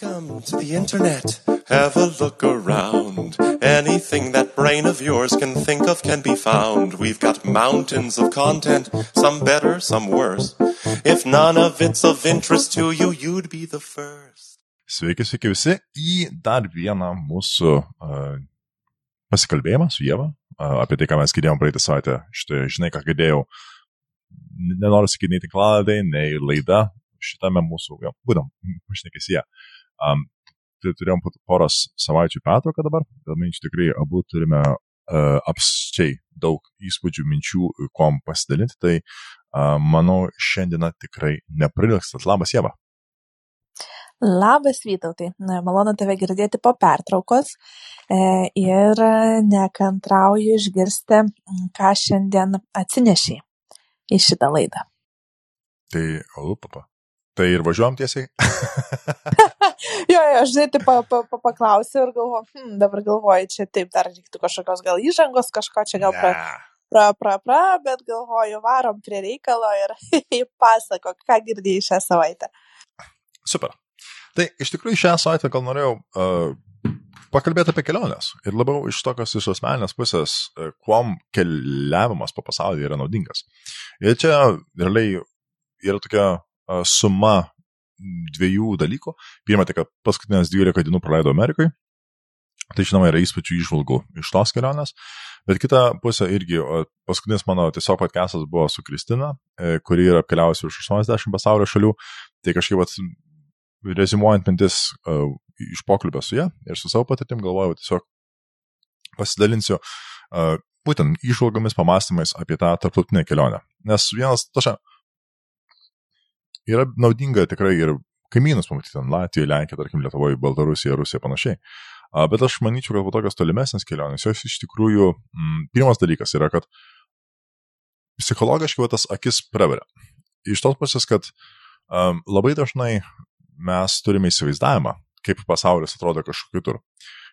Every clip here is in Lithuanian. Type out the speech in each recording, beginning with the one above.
Welcome to the internet. Have a look around. Anything that brain of yours can think of can be found. We've got mountains of content, some better, some worse. If none of it's of interest to you, you'd be the first. Sveiki, sveiki visi į dar vieną mūsų uh, pasikalbėjimą su Jėva uh, apie tai, ką mes girdėjom praeitą savaitę. Štai, žinai, ką girdėjau, nenoriu sakyti nei tinklaladai, nei laida šitame mūsų, jau, būtent, pašnekėsie. Um, tai turėjom poros savaičių pertrauką dabar, bet man iš tikrai abu turime uh, apsčiai daug įspūdžių, minčių, kom pasidalinti, tai uh, manau šiandieną tikrai neprilgstat. Labas, Jėva. Labas Vytautai, malonu tave girdėti po pertraukos e, ir nekantrauju išgirsti, ką šiandien atsinešiai į šitą laidą. Tai, o, papa. Tai ir važiuojam tiesiai. jo, jo, aš žinai, tai pa, pa, pa, paklausiu ir galvoju, hmm, dabar galvoju, čia taip dar reiktų kažkokios gal įžangos, kažko čia gal pra, pra, pra, pra, bet galvoju, varom prie reikalo ir pasako, ką girdėjai šią savaitę. Super. Tai iš tikrųjų šią savaitę gal norėjau uh, pakalbėti apie keliones ir labiau iš tokios iš asmeninės pusės, uh, kuom keliavimas po pasaulį yra naudingas. Ir čia realiai yra tokia suma dviejų dalykų. Pirma, tai kad paskutinės 12 dienų praleido Amerikai. Tai žinoma yra įspūdžių išvalgų iš tos kelionės. Bet kita pusė irgi, paskutinis mano tiesiog podcastas buvo su Kristina, e, kuri yra apkeliavusi už 80 pasaulio šalių. Tai kažkaip vat, rezimuojant mintis uh, iš pokalbio su ją ir su savo patirtim galvojau tiesiog pasidalinsiu uh, būtent išvalgomis, pamastymais apie tą tarptautinę kelionę. Nes vienas, tašia, yra naudinga tikrai ir kaimynus pamatyti, ten Latvija, Lenkija, tarkim, Lietuvoje, Baltarusija, Rusija panašiai. Bet aš manyčiau, kad po tokios tolimesnės kelionės, jos iš tikrųjų, m, mm, pirmas dalykas yra, kad psichologiškai tas akis praveria. Iš tos pusės, kad um, labai dažnai mes turime įsivaizdavimą, kaip pasaulis atrodo kažkur kitur.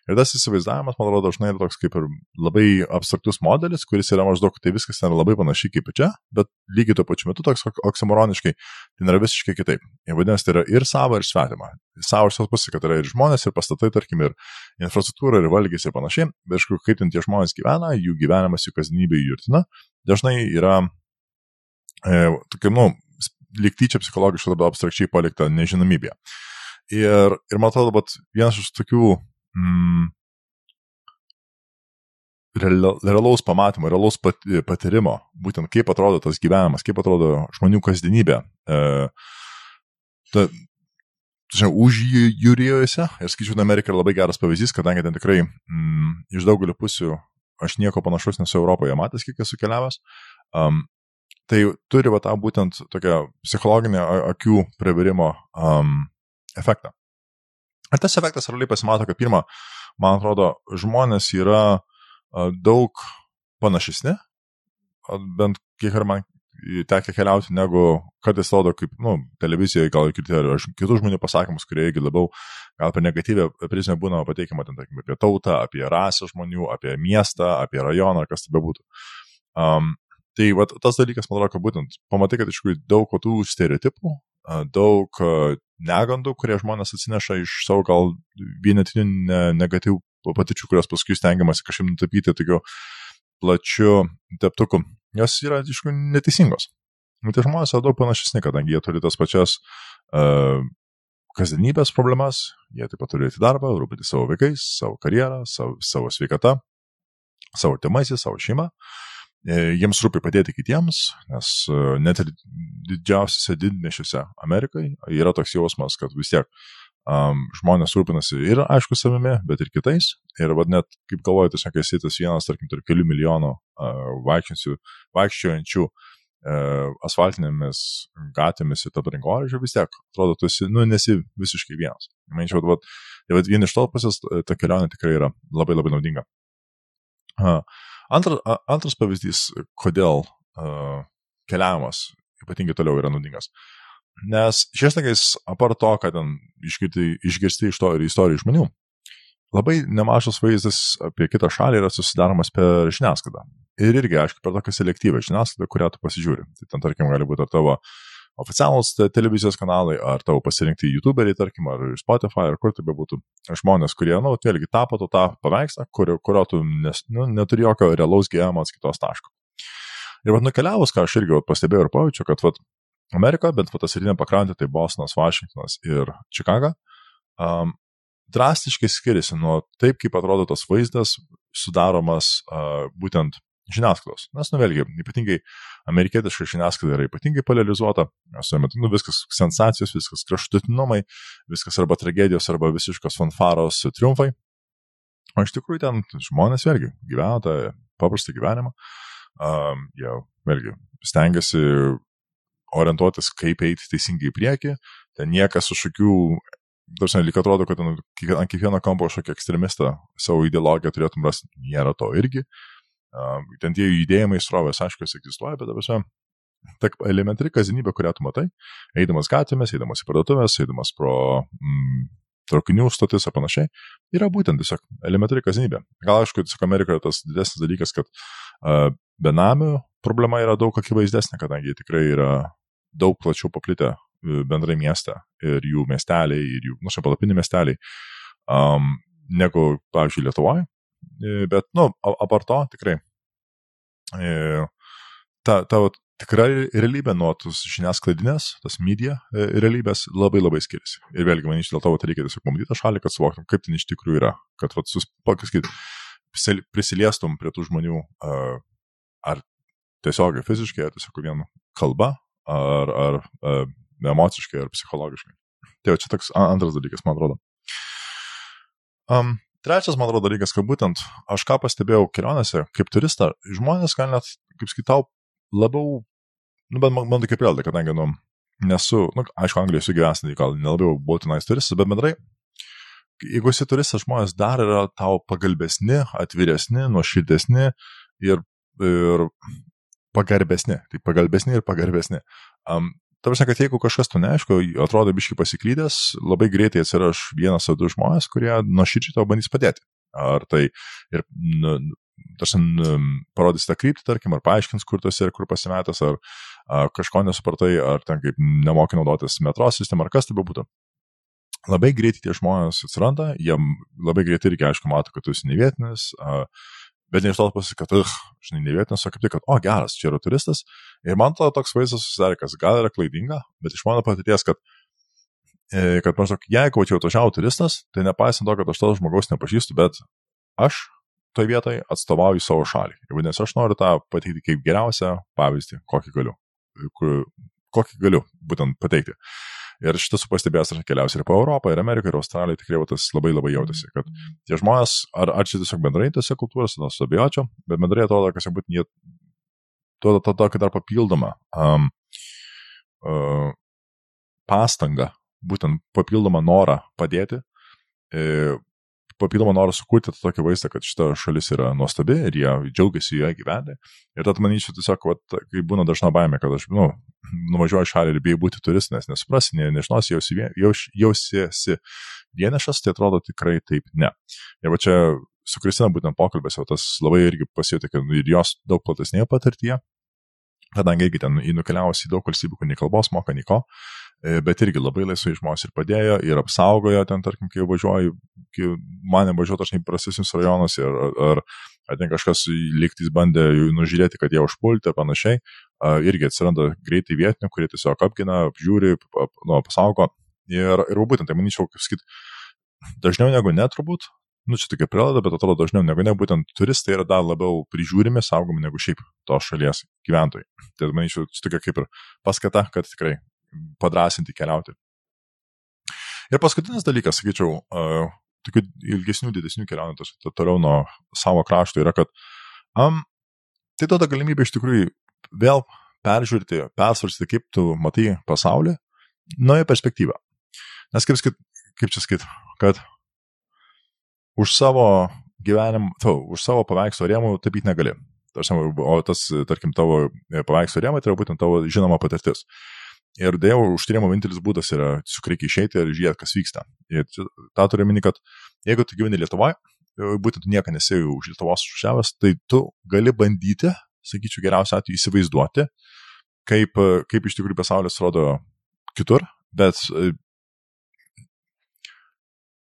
Ir tas įsivaizdavimas, man atrodo, dažnai yra toks kaip ir labai abstraktus modelis, kuris yra maždaug, tai viskas ten labai panašiai kaip čia, bet lygiai tuo pačiu metu toks oksimoroniškai, tai yra visiškai kitaip. Ir vadinasi, tai yra ir savo, ir svetima. Savo iš tos pusės, kad yra ir žmonės, ir pastatai, tarkim, ir infrastruktūra, ir valgys, ir panašiai, bet aišku, kaip ten tie žmonės gyvena, jų gyvenimas, jų kasdienybė, jų rutina, dažnai yra, e, tokia, nu, liktyčia psichologiškai labiau abstrakčiai palikta nežinomybė. Ir, ir man atrodo, vienas iš tokių mm, realaus pamatymo, realaus pat, patyrimo, būtent kaip atrodo tas gyvenimas, kaip atrodo žmonių kasdienybė. E, ta, žinau, už jūrijoje, ir skaičiu, Amerika yra labai geras pavyzdys, kadangi ten tikrai mm, iš daugelio pusių aš nieko panašaus nesu Europoje matęs, kiek esu keliavęs. Um, tai turi va tą būtent tokią psichologinę akių pravirimo um, efektą. Ir tas efektas realiai pasimato, kad pirmą, man atrodo, žmonės yra daug panašesni, bent kiek ir man tekia keliauti, negu kartais atrodo, kaip, nu, televizijoje gal ir kitų žmonių pasakymus, kurie irgi labiau gal per negatyvę prizmę būna pateikiama, ten, tarkim, apie tautą, apie rasę žmonių, apie miestą, apie rajoną, kas tai bebūtų. Um, tai va, tas dalykas, man atrodo, kad būtent pamatai, kad iš tikrųjų daug tų stereotipų, daug negandų, kurie žmonės atsineša iš savo gal vienetinių ne, negatyvų patirčių, kurios paskui stengiamasi kažkaip nutapyti tokiu plačiu teptuku, jos yra iš tikrųjų neteisingos. Nu, tai žmonės yra daug panašesni, kadangi jie turi tas pačias uh, kasdienybės problemas, jie taip pat turi eiti darbą, rūpinti savo vaikais, savo karjerą, savo, savo sveikatą, savo tėmaisi, savo šeimą. Uh, jiems rūpi padėti kitiems, nes uh, net ir didžiausiose didmešiuose Amerikai yra toks jausmas, kad vis tiek um, žmonės rūpinasi ir, aišku, savimi, bet ir kitais. Ir vad net, kaip galvoju, tiesiog esi tas vienas, tarkim, tarp kelių milijonų uh, vaikščiojančių uh, asfaltinėmis gatvėmis į tą rinkoražį, vis tiek, atrodo, tu esi, nu, nesi visiškai vienas. Manyčiau, kad tai vien iš to pusės ta kelionė tikrai yra labai labai naudinga. Uh, antra, antras pavyzdys, kodėl uh, keliavimas ypatingai toliau yra naudingas. Nes šiais laikais, apart to, kad ten išgirsti, išgirsti iš to ir istorijų žmonių, labai nemažas vaizdas apie kitą šalį yra susidaromas per žiniasklaidą. Ir irgi, aišku, per tokią selektyvę žiniasklaidą, kurią tu pasižiūri. Tai ten, tarkim, gali būti ar tavo oficialūs te- televizijos kanalai, ar tavo pasirinkti YouTuberiai, tarkim, ar Spotify, ar kur tai bebūtų žmonės, kurie, nu, vėlgi tapo tą paveikslą, kurio, kurio tu nes, nu, neturi jokio realaus gyvenimo atskaitos taško. Ir vad nukeliavus, ką aš irgi vat, pastebėjau ir pajaučiu, kad vat, Amerika, bent rytinė pakrantė, tai Bostonas, Vašingtonas ir Čikaga, um, drastiškai skiriasi nuo taip, kaip atrodo tas vaizdas sudaromas uh, būtent žiniasklaidos. Nes, nu vėlgi, ypatingai amerikietiška žiniasklaida yra ypatingai polarizuota, tuo metu nu, viskas sensacijos, viskas kraštutinumai, viskas arba tragedijos, arba visiškos fanfaros triumfai. O iš tikrųjų ten žmonės vėlgi gyvena tą paprastą gyvenimą, um, jie vėlgi stengiasi orientuotis, kaip eiti teisingai į priekį, ten niekas su šokių Dažnai lyg atrodo, kad ant kiekvieno kampo kažkokį ekstremistą savo ideologiją turėtum rasti. Nėra to irgi. Uh, ten tie judėjimai srovės, aišku, jos egzistuoja, bet dabar tak elementari kasdienybė, kurią tu matai, eidamas gatvėmis, eidamas į parduotuvės, eidamas pro mm, traukinių stotis ar panašiai, yra būtent tiesiog elementari kasdienybė. Gal aišku, tiesiog Amerikoje tas didesnis dalykas, kad uh, benamių problema yra daug akivaizdesnė, kadangi tikrai yra daug plačiau paplitę e, bendrai mieste ir jų miesteliai, ir jų, nu, šiaip palapinių miesteliai, um, negu, pavyzdžiui, Lietuvoje. Bet, nu, apart to, tikrai, ta, ta vat tikra realybė nuo tos žiniasklaidinės, tas media e, realybės labai labai skiriasi. Ir vėlgi, man iš dėl to reikia tiesiog pamatyti tą šalį, kad suvoktum, kaip ten iš tikrųjų yra. Kad, vat, sus, pasakyt, prisil- prisiliestum prie tų žmonių, ar tiesiog fiziškai, ar tiesiog vien kalba, ar, ar uh, emociškai, ar psichologiškai. Tai jau čia toks antras dalykas, man atrodo. Um, trečias, man atrodo, dalykas, kad būtent aš ką pastebėjau kelionėse, kaip turistą, žmonės gal net, kaip skaitau, labiau, nu, bet man, man tokia prielaida, kadangi, nu, nesu, nu, aišku, Anglijoje esu gyvenęs, tai gal nelabai buvau tenais turistas, bet bendrai, jeigu esi turistas, žmonės dar yra tau pagalbesni, atviresni, nuoširdesni ir, ir pagarbesni. Tai pagalbesni ir pagarbesni. Um, Ta prasme, kad jeigu kažkas tu neaišku, atrodo biškai pasiklydęs, labai greitai atsiras vienas ar du žmonės, kurie nuoširdžiai tau bandys padėti. Ar tai ir nu, tarsi um, parodys tą kryptį, tarkim, ar paaiškins, kur tu esi ir kur pasimetęs, ar a, kažko nesupratai, ar ten kaip nemoki naudotis metro sistemą, ar kas tai bebūtų. Labai greitai tie žmonės atsiranda, jie labai greitai irgi aišku mato, kad tu esi nevietinis, a, bet ne iš to pasakyti, kad, uh, žinai, nevietinis, o kaip tik, kad, o geras, čia yra turistas. Ir man to toks vaizdas susidarė, kas gal yra klaidinga, bet iš mano patirties, kad e, kad maždaug, jeigu čia atvažiavo turistas, tai nepaisant to, kad aš to žmogaus nepažįstu, bet aš toje vietoje atstovauju savo šalį. Ir vadinasi, aš noriu tą pateikti kaip geriausią pavyzdį, kokį galiu. Kur, kokį galiu būtent pateikti. Ir šitas pastebėjęs aš keliausiu ir po Europą, ir Ameriką, ir Australiją, tikrai tas labai labai jautėsi, kad tie žmonės, ar, ar čia tiesiog bendrai tose kultūrose, nors abejočiau, bet bendrai atrodo, kad būtent jie duoda tą tokį dar papildomą um, uh, pastangą, būtent papildomą norą padėti, e, papildomą norą sukurti tą tokį vaizdą, kad šita šalis yra nuostabi ir jie džiaugiasi joje gyventi. Ir tad manyčiau tiesiog, vat, kai būna dažna baime, kad aš, nu, nuvažiuoju šalį ir bijau būti turistas, nes nesuprasi, ne, nežinosi, jausi, jaus- jausiesi vienišas, tai atrodo tikrai taip ne. Ir va čia su Kristina būtent pokalbės jau tas labai irgi pasijutė, kad ir jos daug platesnėje patirtyje, kadangi irgi ten į nukeliavusi į daug valstybių, kur nei kalbos moka, nei ko, bet irgi labai laisvai žmonės ir padėjo, ir apsaugojo ten, tarkim, kai važiuoju, kai mane važiuoju dažnai prastesnius rajonus, ir, ar, ar ten kažkas lygtis bandė nužiūrėti, kad jie užpulti panašiai, irgi atsiranda greitai vietinių, kurie tiesiog apgina, apžiūri, ap- nu, apsaugo. Ir, ir būtent, tai manyčiau, kaip sakyt, dažniau negu ne turbūt, nu čia tokia prielaida, bet atrodo dažniau negu ne, būtent turistai yra dar labiau prižiūrimi, saugomi negu šiaip tos šalies gyventojai. Tai manyčiau, čia tokia kaip ir paskata, kad tikrai padrasinti keliauti. Ir paskutinis dalykas, sakyčiau, tokių ilgesnių, didesnių kelionių, toliau nuo savo krašto yra, kad um, tai duoda galimybę iš tikrųjų vėl peržiūrėti, persvarstyti, kaip tu matai pasaulį, naują perspektyvą. Nes kaip, sakyt, kaip čia sakyt, kad už savo gyvenim, tau, už savo paveikslo rėmų tapyti negali. Tarsi, O tas, tarkim, tavo paveikslo rėmai tai yra būtent tavo žinoma patirtis. Ir dėl užtyrimo vienintelis būdas yra tiesiog reikia išeiti ir žiūrėti, kas vyksta. Ir tą turiu minį, kad jeigu tu gyveni Lietuvoje, būtent tu nieko nesi už Lietuvos išvažiavęs, tai tu gali bandyti, sakyčiau, geriausiu atveju įsivaizduoti, kaip, kaip iš tikrųjų pasaulis rodo kitur, bet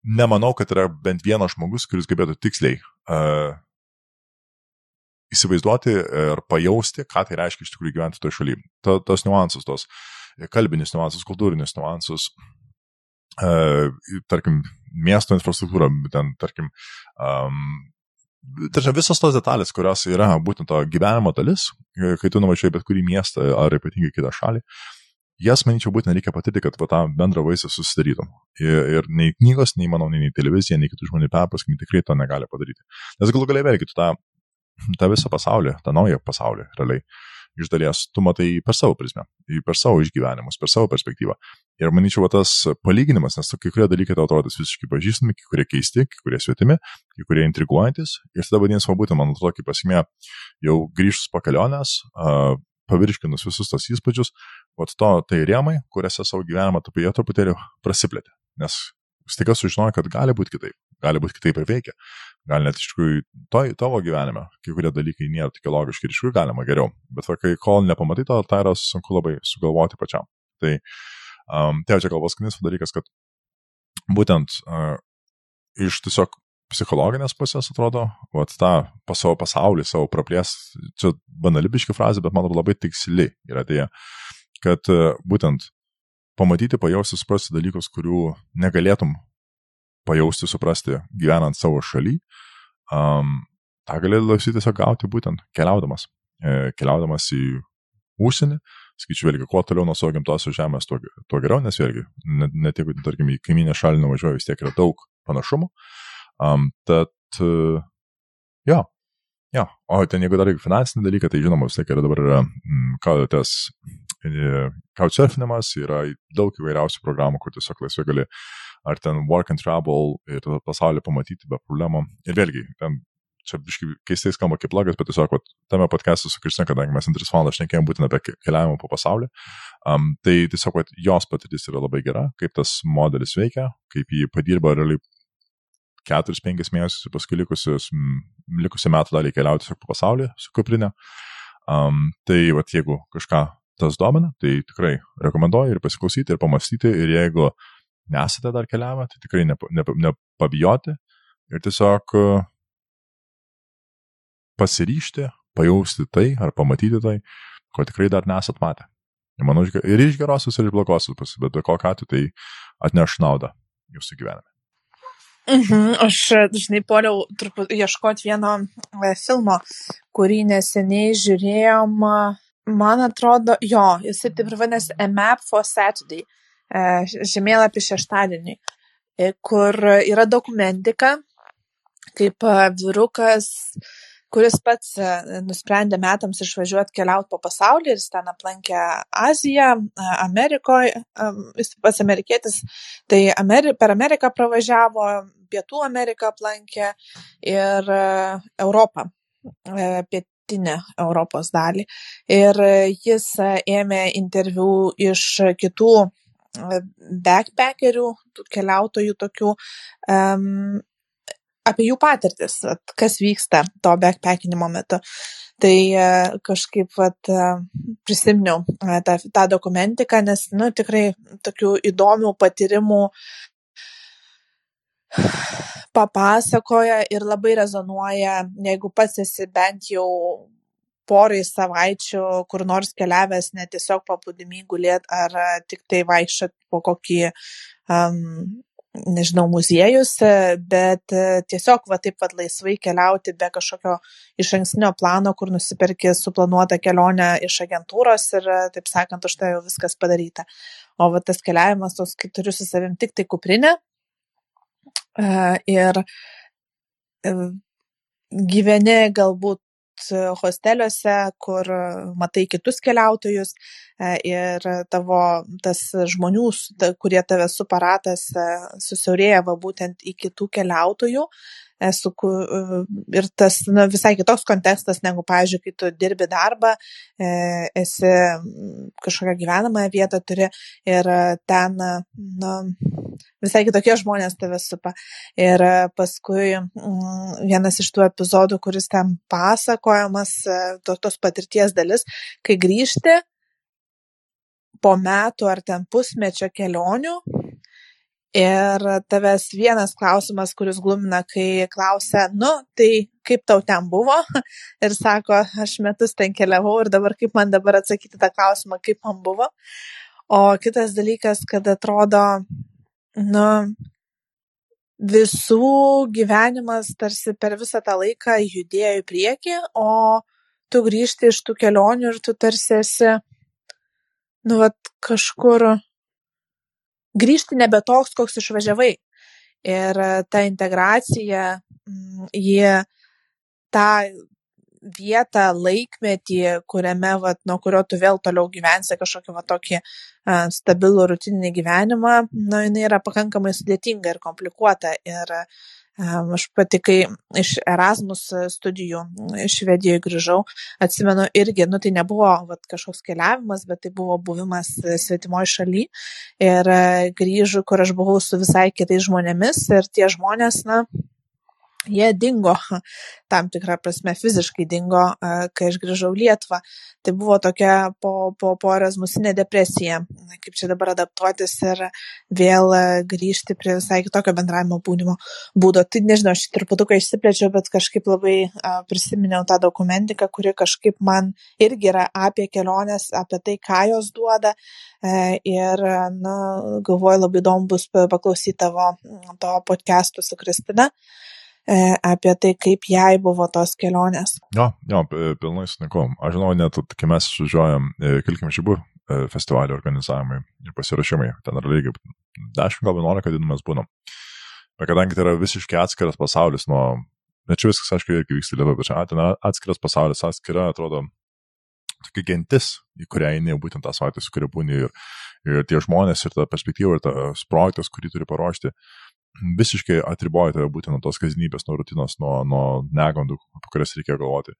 nemanau, kad yra bent vienas žmogus, kuris gebėtų tiksliai uh, įsivaizduoti ir pajausti, ką tai reiškia iš tikrųjų gyventi toje šalyje. Ta, tos niuansus, tos kalbinis niuansus, kultūrinis niuansus, uh, tarkim, miesto infrastruktūra, ten, tarkim, um, Tačiau visos tos detalės, kurios yra būtent to gyvenimo dalis, kai tu nuvažiuoji bet kurį miestą ar ypatingai kitą šalį, jas, manyčiau, būtent reikia patirti, kad va, tą bendrą vaizdą susidarytum. Ir, ir nei knygos, nei, manau, nei, nei televizija, nei kitų žmonių perpaskimi tikrai to negali padaryti. Nes galų galiai vėlgi tu tą, tą visą pasaulį, tą naują pasaulį, realiai, iš dalies tu matai per savo prizmę, per savo išgyvenimus, per savo perspektyvą. Ir manyčiau, va, tas palyginimas, nes kai kurie dalykai tau atrodys visiškai pažįstami, kai kurie keisti, kai kurie svetimi, kai kurie intriguojantis. Ir tada vadinasi, va būtent, man atrodo, kaip pasimė, jau grįžus po kelionės, uh, pavirškinus visus tos įspūdžius, o to tai rėmai, kuriuose savo gyvenimą tu jie truputėlį prasiplėtė. Nes staiga sužinojo, kad gali būti kitaip, gali būti kitaip ir veikia. Gal net iš tikrųjų to, tavo gyvenime kai kurie dalykai nėra tokie logiški ir iš tikrųjų galima geriau. Bet va, kai kol nepamatai to, tai yra sunku labai sugalvoti pačiam. Tai, um, tai čia gal paskutinis dalykas, kad būtent uh, iš tiesiog psichologinės pusės, atrodo, vat tą pas savo pasaulį, savo praplės, čia banalibiški frazė, bet man labai tiksli yra tai, kad e, būtent pamatyti, pajausti, suprasti dalykus, kurių negalėtum pajausti, suprasti gyvenant savo šaly, um, tą gali laisvai tiesiog gauti būtent keliaudamas, e, keliaudamas į užsienį, skaičiu vėlgi, kuo toliau nuo savo gimtosios žemės, tuo, tuo geriau, nes vėlgi, net, net jeigu, tarkim, į kaiminę šalį nuvažiuoju, vis tiek yra daug panašumų. Um, tad, uh, jo, jo, o ten jeigu dar finansinį dalyką, tai žinoma, vis tiek yra dabar yra mm, tas e, couchsurfinimas, yra daug įvairiausių programų, kur tiesiog laisvai gali ar ten work and travel ir pasaulį pamatyti be problemų. Ir vėlgi, ten čia biškai keistai skamba kaip blogas, bet tiesiog vat, tame podcast'e su Kristina, kadangi mes antris valandas šnekėjom būtent apie keliavimą po pasaulį, um, tai tiesiog vat, jos patirtis yra labai gera, kaip tas modelis veikia, kaip jį padirba realiai 4-5 mėnesius, paskui likusius, likusią metų dalį keliauti tiesiog po pasaulį su kuprinė. Um, tai vat, jeigu kažką tas domina, tai tikrai rekomenduoju ir pasiklausyti, ir pamastyti, ir jeigu nesate dar keliavę, tai tikrai nepabijoti ne, ne ir tiesiog pasiryšti, pajausti tai ar pamatyti tai, ko tikrai dar nesat matę. Ir manau, ir iš gerosios, ir iš blogosios pusės, bet be kokio atveju tai atneš naudą jūsų gyvenime. Mhm, aš dažnai poliau truputį ieškoti vieno e, filmo, kurį neseniai žiūrėjom. Man atrodo, jo, jisai taip ir vadinasi A Map for Saturday, e, žemėlapį šeštadienį, e, kur yra dokumentika, kaip vyrukas kuris pats e, nusprendė metams išvažiuoti keliauti po pasaulį ir jis ten aplankė Aziją, e, Amerikoje, jis pats amerikietis, tai Ameri per Ameriką pravažiavo, Pietų Ameriką aplankė ir e, Europą, pietinę Europos dalį. Ir jis ėmė interviu iš kitų backpackerių, keliautojų tokių um, apie jų patirtis, kas vyksta to backpackinimo metu. Tai e, kažkaip vat, e, prisiminiau e, tą, tą dokumentiką, nes nu, tikrai tokių įdomių patyrimų papasakoja ir labai rezonuoja, jeigu pats esi bent jau porai savaičių kur nors keliavęs, ne tiesiog paplūdimį gulėt ar tik tai vaikščiot po kokį um, nežinau, muziejuose, bet e, tiesiog va taip va laisvai keliauti be kažkokio iš ankstinio plano, kur nusipirki suplanuotą kelionę iš agentūros ir, e, taip sakant, už tai jau viskas padaryta. O va tas keliavimas, tos, kai turiu su savim tik tai kuprinę e, ir gyveni galbūt hosteliuose, kur matai kitus keliautojus e, ir tavo tas žmonių, kurie tave suparatas, e, susiaurėja va būtent į kitų keliautojų esu, ir tas na, visai kitoks kontekstas, negu, pavyzdžiui, kai tu dirbi darbą, e, esi kažkokią gyvenamąją vietą turi ir ten na, visai kitokie žmonės tave supa. Ir paskui vienas iš tų epizodų, kuris ten pasakojamas, to, tos patirties dalis, kai grįžti, po metų ar ten pusmečio kelionių ir tavęs vienas klausimas, kuris glumina, kai klausia, nu, tai kaip tau ten buvo ir sako, aš metus ten keliavau ir dabar kaip man dabar atsakyti tą klausimą, kaip man buvo. O kitas dalykas, kad atrodo, nu, visų gyvenimas tarsi per visą tą laiką judėjo į priekį, o tu grįžti iš tų kelionių ir tu tarsi esi, nu, vat, kažkur grįžti nebe toks, koks išvažiavai. Ir ta integracija, mm, jie tą vietą, laikmetį, kuriame, vat, nuo kurio tu vėl toliau gyvensi kažkokį va, tokį uh, stabilų rutininį gyvenimą, nu, jinai yra pakankamai sudėtinga ir komplikuota. Ir Aš pati, kai iš Erasmus studijų Švedijoje grįžau, atsimenu irgi, nu tai nebuvo vat, kažkoks keliavimas, bet tai buvo buvimas svetimoje šalyje. Ir grįžu, kur aš buvau su visai kitais žmonėmis ir tie žmonės, na, jie dingo, tam tikrą prasme fiziškai dingo, kai aš grįžau į Lietuvą. Tai buvo tokia po, po, po erasmusinė depresija, kaip čia dabar adaptuotis ir vėl grįžti prie visai kitokio bendravimo būdymo būdo. Tai nežinau, aš truputuką išsiplėčiau, bet kažkaip labai prisiminiau tą dokumentiką, kuri kažkaip man irgi yra apie keliones, apie tai, ką jos duoda. E, ir, na, galvoju, labai įdomu bus paklausyti tavo to podcast'o su Kristina. E, apie tai, kaip jai buvo tos kelionės. Jo, jo, pilnai sutinku. Aš žinau, net kai mes išvažiuojam Kilkim Šibų e, festivalio organizavimai ir pasirašymai, ten yra lygiai 10 gal 11 dienų mes būnam. Bet kadangi tai yra visiškai atskiras pasaulis nuo, net čia viskas, aišku, irgi vyksta Lietuvoje, bet čia ten atskiras pasaulis, atskira, atrodo, tokia gentis, į kurią eini būtent tą savaitę, su kuria būni ir, ir tie žmonės, ir ta perspektyva, ir tas projektas, kurį turi paruošti, visiškai atriboja tave būtent nuo tos kasdienybės, nuo rutinos, nuo, nuo negandų, apie kurias reikia galvoti.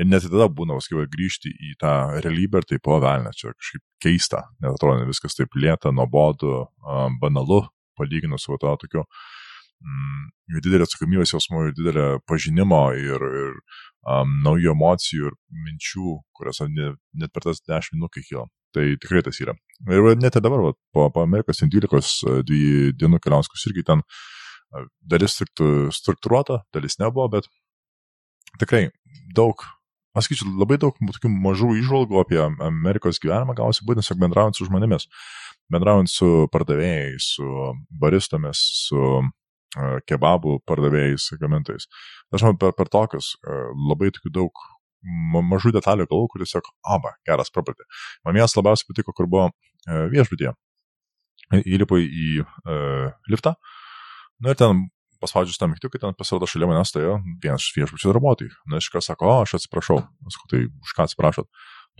Ir net tada būna, kaip grįžti į tą realybę ir tai pavelnė, čia kažkaip keista, net atrodo viskas taip lieta, nuobodu, banalu, palyginus su to tokiu mm, didelė atsakomybės jausmų ir didelė pažinimo ir, ir um, naujų emocijų ir minčių, kurios net, net per tas 10 minučių kilo. Tai tikrai tas yra. Ir net ir dabar, va, po, po Amerikos 12 dienų keliaus, kus irgi ten dalis struktūruota, dalis nebuvo, bet tikrai daug, aš skaičiu, labai daug tokių mažų išvalgų apie Amerikos gyvenimą gausi būtent tiesiog bendraujant su žmonėmis, bendraujant su pardavėjais, su baristomis, su kebabų pardavėjais, gamintojais. Aš manau, per, per tokius labai tokių daug mažų detalių galvų, kuris tiesiog, aba, geras property. Man vienas labiausiai patiko, kur buvo e, viešbutyje. Įlipo į e, liftą. Na ir ten paspaudžius tą mygtuką, ten pasirodo šalia manęs stovėjo vienas iš viešbučio darbuotojų. Na, iš kas sako, o, aš atsiprašau. Aš sakau, tai už ką atsiprašot?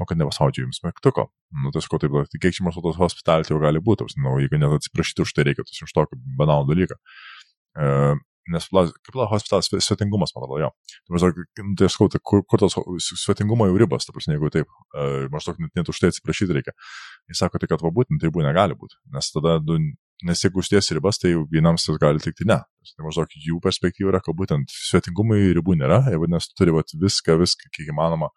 Nu, kad nepaspaudžiu jums mygtuko. Nu, tai sakau, taip, tai kiek čia mūsų tos hospitality jau gali būti. Nu, jeigu net atsiprašyti už tai reikia, tai už tokį banalų dalyką. E, nes kaip la hospitalas svetingumas, man atrodo, jo. Tai maždaug, nu, tai aš sakau, tai kur, kur tos svetingumo jau ribos, ta prasme, jeigu taip, uh, maždaug net, net už tai atsiprašyti reikia. Jis sako, tai kad va būtent tai būtų negali būti, nes tada, du, nes jeigu užtiesi ribas, tai vienam tas gali tikti ne. Tai maždaug jų perspektyva yra, kad būtent svetingumui ribų nėra, ir vadinasi, tu turi va, viską, viską, kiek įmanoma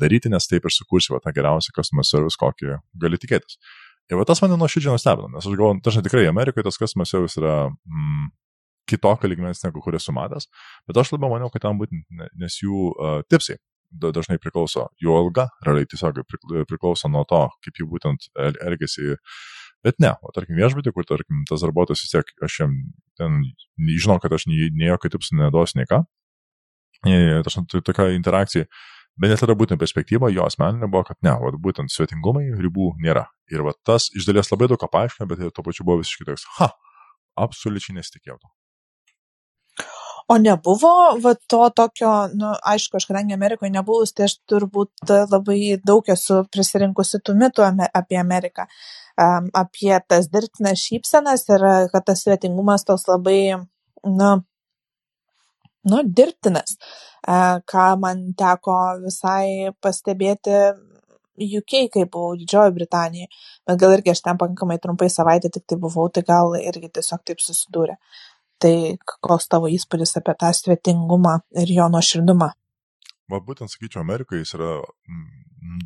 daryti, nes taip ir sukursi va, tą geriausią customer service, kokį gali tikėtis. Ir va tas mane nuoširdžiai nustebino, nes aš galvoju, dažnai tikrai Amerikoje tas customer service yra mm, kitokio lygmens negu kur esu matęs, bet aš labiau maniau, kad ten būtent, nes jų uh, tipsai dažnai priklauso, jų alga realiai tiesiog priklauso nuo to, kaip jų būtent elgesi. Bet ne, o tarkim viešbutį, kur tarkim tas darbuotojas vis tiek, aš jam ten žinau, kad aš nei, jokio tipsų neduosiu, nei ką. Tas tai tokia interakcija. Bet net tada būtent perspektyva jo asmeninė buvo, kad ne, va, būtent svetingumai ribų nėra. Ir va, tas iš dalies labai daug ką paaiškina, bet tuo pačiu buvo visiškai toks, ha, absoliučiai nesitikėjau to. O nebuvo va to tokio, nu, aišku, aš kadangi Amerikoje nebuvus, tai aš turbūt labai daug esu prisirinkusi tų mitų apie Ameriką, um, apie tas dirbtinas šypsenas ir kad tas svetingumas toks labai, nu, nu, dirbtinas, uh, ką man teko visai pastebėti UK, kai buvau Didžiojo Britanijoje, bet gal irgi aš ten pakankamai trumpai savaitę tik tai buvau, tai gal irgi tiesiog taip susidūrė. Tai koks tavo įspūdis apie tą svetingumą ir jo nuoširdumą? va būtent sakyčiau, Amerikai jis yra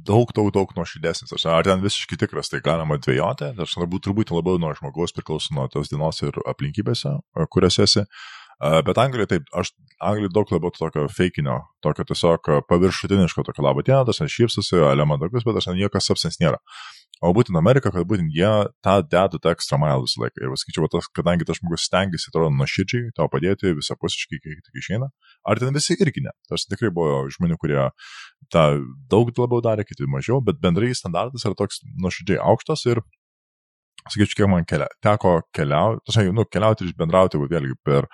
daug, daug, daug nuoširdesnis. Ar ten visiškai tikras, tai galima dvėjoti, aš turbūt, turbūt labiau nuo žmogaus priklauso nuo tos dienos ir aplinkybėse, kuriuose esi. Bet Anglija, taip, aš Anglija daug labiau tokio feikinio, tokio tiesiog paviršutiniško, tokio labo dieną, tas aš šypsosi, elementarus, bet aš niekas substance nėra. O būtent Amerika, kad būtent jie tą dedų tą ekstra mailą visą laiką. Ir sakyčiau, tas, kadangi tas žmogus stengiasi, atrodo, nuoširdžiai tau padėti visapusiškai, kiek tik išeina. Ar ten visi irgi ne? Tas tikrai buvo žmonių, kurie tą daug labiau darė, kiti mažiau, bet bendrai standartas yra toks nuoširdžiai aukštas ir, sakyčiau, kiek man kelia, teko keliauti, nu, keliauti ir bendrauti, vėlgi per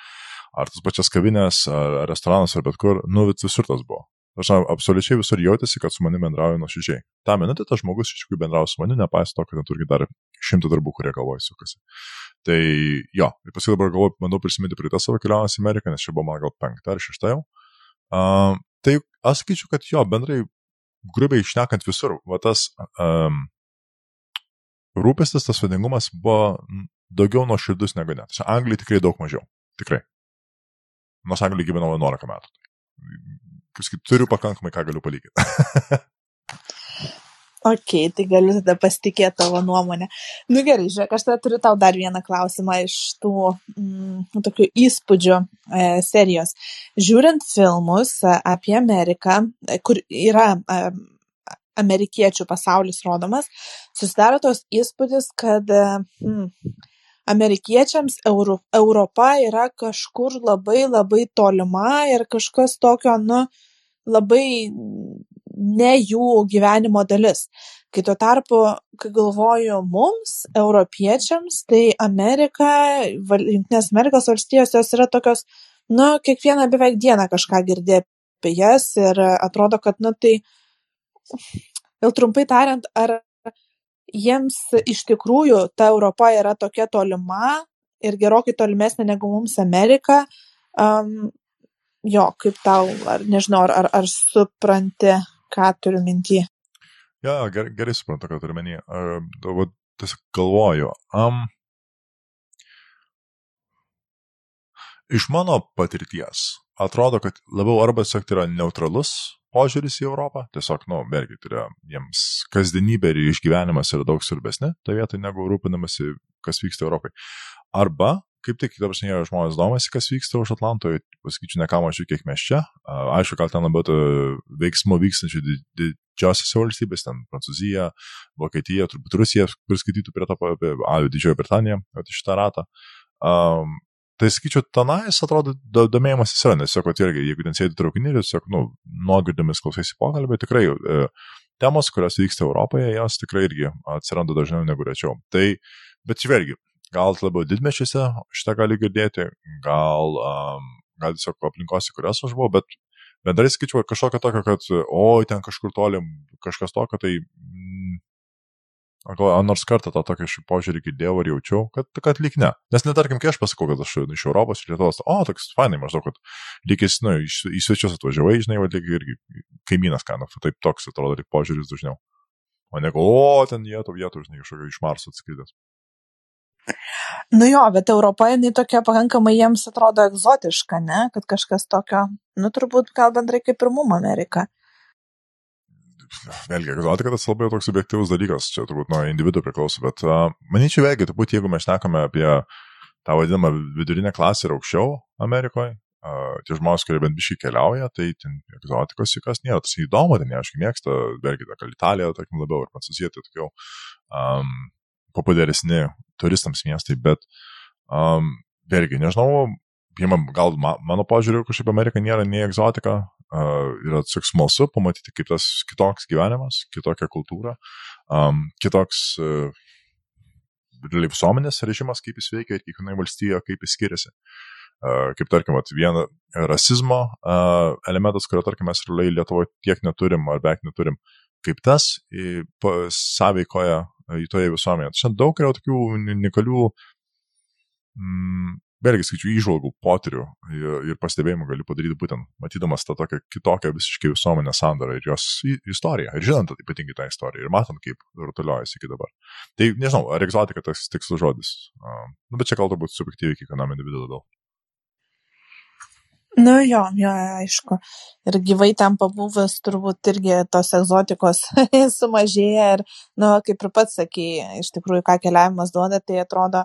ar tas pačias kavinės, ar restoranas, ar bet kur, nu, visur tas buvo. Aš absoliučiai visur jautėsi, kad su manimi bendrauja nuoširdžiai. Ta minutė tas žmogus iš tikrųjų bendrauja su manimi, nepaisant to, kad neturi dar šimtų darbų, kurie galvoja sukasi. Tai jo, ir paskui dabar galvoju, bandau prisiminti prie tą savo kelionės į Ameriką, nes čia buvo man gal penkta ar šešta jau. Uh, tai aš sakyčiau, kad jo, bendrai, grubiai išnekant visur, va tas um, rūpestis, tas vadingumas buvo daugiau nuoširdus negu net. Anglijai tikrai daug mažiau. Tikrai. Nors Anglijai gyvenau 11 metų kažkaip turiu pakankamai, ką galiu palyginti. Ok, tai galiu tada pasitikėti tavo nuomonę. Nu gerai, žiūrėk, aš tada turiu tau dar vieną klausimą iš tų mm, tokių įspūdžių e, serijos. Žiūrint filmus e, apie Ameriką, e, kur yra e, amerikiečių pasaulis rodomas, susidaro tos įspūdis, kad mm, amerikiečiams Euro, Europa yra kažkur labai labai tolima ir kažkas tokio, nu, labai ne jų gyvenimo dalis. Kai tuo tarpu, kai galvoju mums, europiečiams, tai Amerika, Junktinės Amerikos valstijos, jos yra tokios, nu, kiekvieną beveik dieną kažką girdė apie jas ir atrodo, kad, nu, tai, jau trumpai tariant, ar jiems iš tikrųjų ta Europa yra tokia tolima ir gerokai tolimesnė negu mums Amerika, um, jo, kaip tau, ar nežinau, ar, ar, ar supranti, ką turiu minti. Ja, gerai, gerai suprantu, ką turiu minti. Tiesiog galvoju. Um, iš mano patirties atrodo, kad labiau arba tai yra neutralus požiūris į Europą, tiesiog, nu, vėlgi, tai yra jiems kasdienybė ir išgyvenimas yra daug svarbesni toje vietoje, negu rūpinamasi, kas vyksta Europai. Arba kaip tik, ta prasme, žmonės domasi, kas vyksta už Atlanto, pasakyčiau, ne ką mažiau, kiek mes čia. Aišku, gal ten labiau veiksmų vykstančių didžiosiose valstybėse, ten Prancūzija, Vokietija, turbūt Rusija, kur skaitytų prie to, apie Didžiojo Britaniją, šitą ratą. Um, Tai sakyčiau, tenais atrodo domėjimasis yra, nes tiesiog, irgi, jeigu ten sėdi traukinį ir tiesiog, nu, nuogirdomis klausaisi pokalbį, tikrai e, temos, kurios vyksta Europoje, jos tikrai irgi atsiranda dažniau negu rečiau. Tai, bet čia vėlgi, gal labiau didmešiuose šitą gali girdėti, gal, um, gal tiesiog aplinkose, kurias aš buvau, bet bendrai skaičiu kažkokio tokio, kad, oi, ten kažkur tolim kažkas tokio, tai mm, Gal nors kartą tą tokį požiūrį girdėjau ir jaučiau, kad, kad lyg ne. Nes netarkim, kai aš pasakau, kad aš iš Europos, iš Lietuvos, o, toks fainai maždaug, kad lygis, nu, į, į svečius atvažiavai, žinai, va, lyg irgi kaimynas, ką, nu, taip toks atrodo, tik požiūris dažniau. O ne, o, ten jie to vietų, žinai, kažkokio iš Marso atskridęs. Nu jo, bet Europa, jinai tokia pakankamai jiems atrodo egzotiška, ne? Kad kažkas tokio, nu turbūt gal bendrai kaip ir mum Amerika. Vėlgi, egzotika tas labai toks subjektivus dalykas, čia turbūt nuo individuo priklauso, bet uh, manyčiau vėlgi, turbūt jeigu mes šnekame apie tą vadinamą vidurinę klasę ir aukščiau Amerikoje, uh, tie žmonės, kurie bent biškai keliauja, tai ten egzotikos jokios nėra, tas įdomu, ten jie aiškiai mėgsta, vėlgi, ta Italija, tarkim, labiau, ir Prancūzija, tai tokiau um, populiaresni turistams miestai, bet um, vėlgi, nežinau, pirmą, gal mano požiūriu, kažkaip Amerika nėra nei egzotika, yra tiesiog smalsu pamatyti, kaip tas kitoks gyvenimas, kitokia kultūra, um, kitoks uh, visuomenės režimas, kaip jis veikia ir kiekvienoje valstijoje, kaip jis skiriasi. Uh, kaip tarkim, vat, viena rasizmo uh, elementas, kurio, tarkim, mes realiai Lietuvoje tiek neturim ar beveik neturim, kaip tas sąveikoja į toje visuomenėje. Šiandien daug yra tokių unikalių, mm, vėlgi, skaičiu, įžvalgų, potyrių ir, ir pastebėjimų galiu padaryti būtent matydamas tą tokią kitokią visiškai visuomenę sandarą ir jos istoriją. Ir žinant ypatingai tą istoriją ir matant, kaip rutuliojasi iki dabar. Tai nežinau, ar egzotika tas tikslus žodis. Uh, nu, bet čia gal turbūt subjektyviai kiekvienam individui labiau. Nu jo, jo, aišku. Ir gyvai ten pabuvęs turbūt irgi tos egzotikos sumažėja ir, nu, kaip ir pats sakėjai, iš tikrųjų, ką keliavimas duoda, tai atrodo,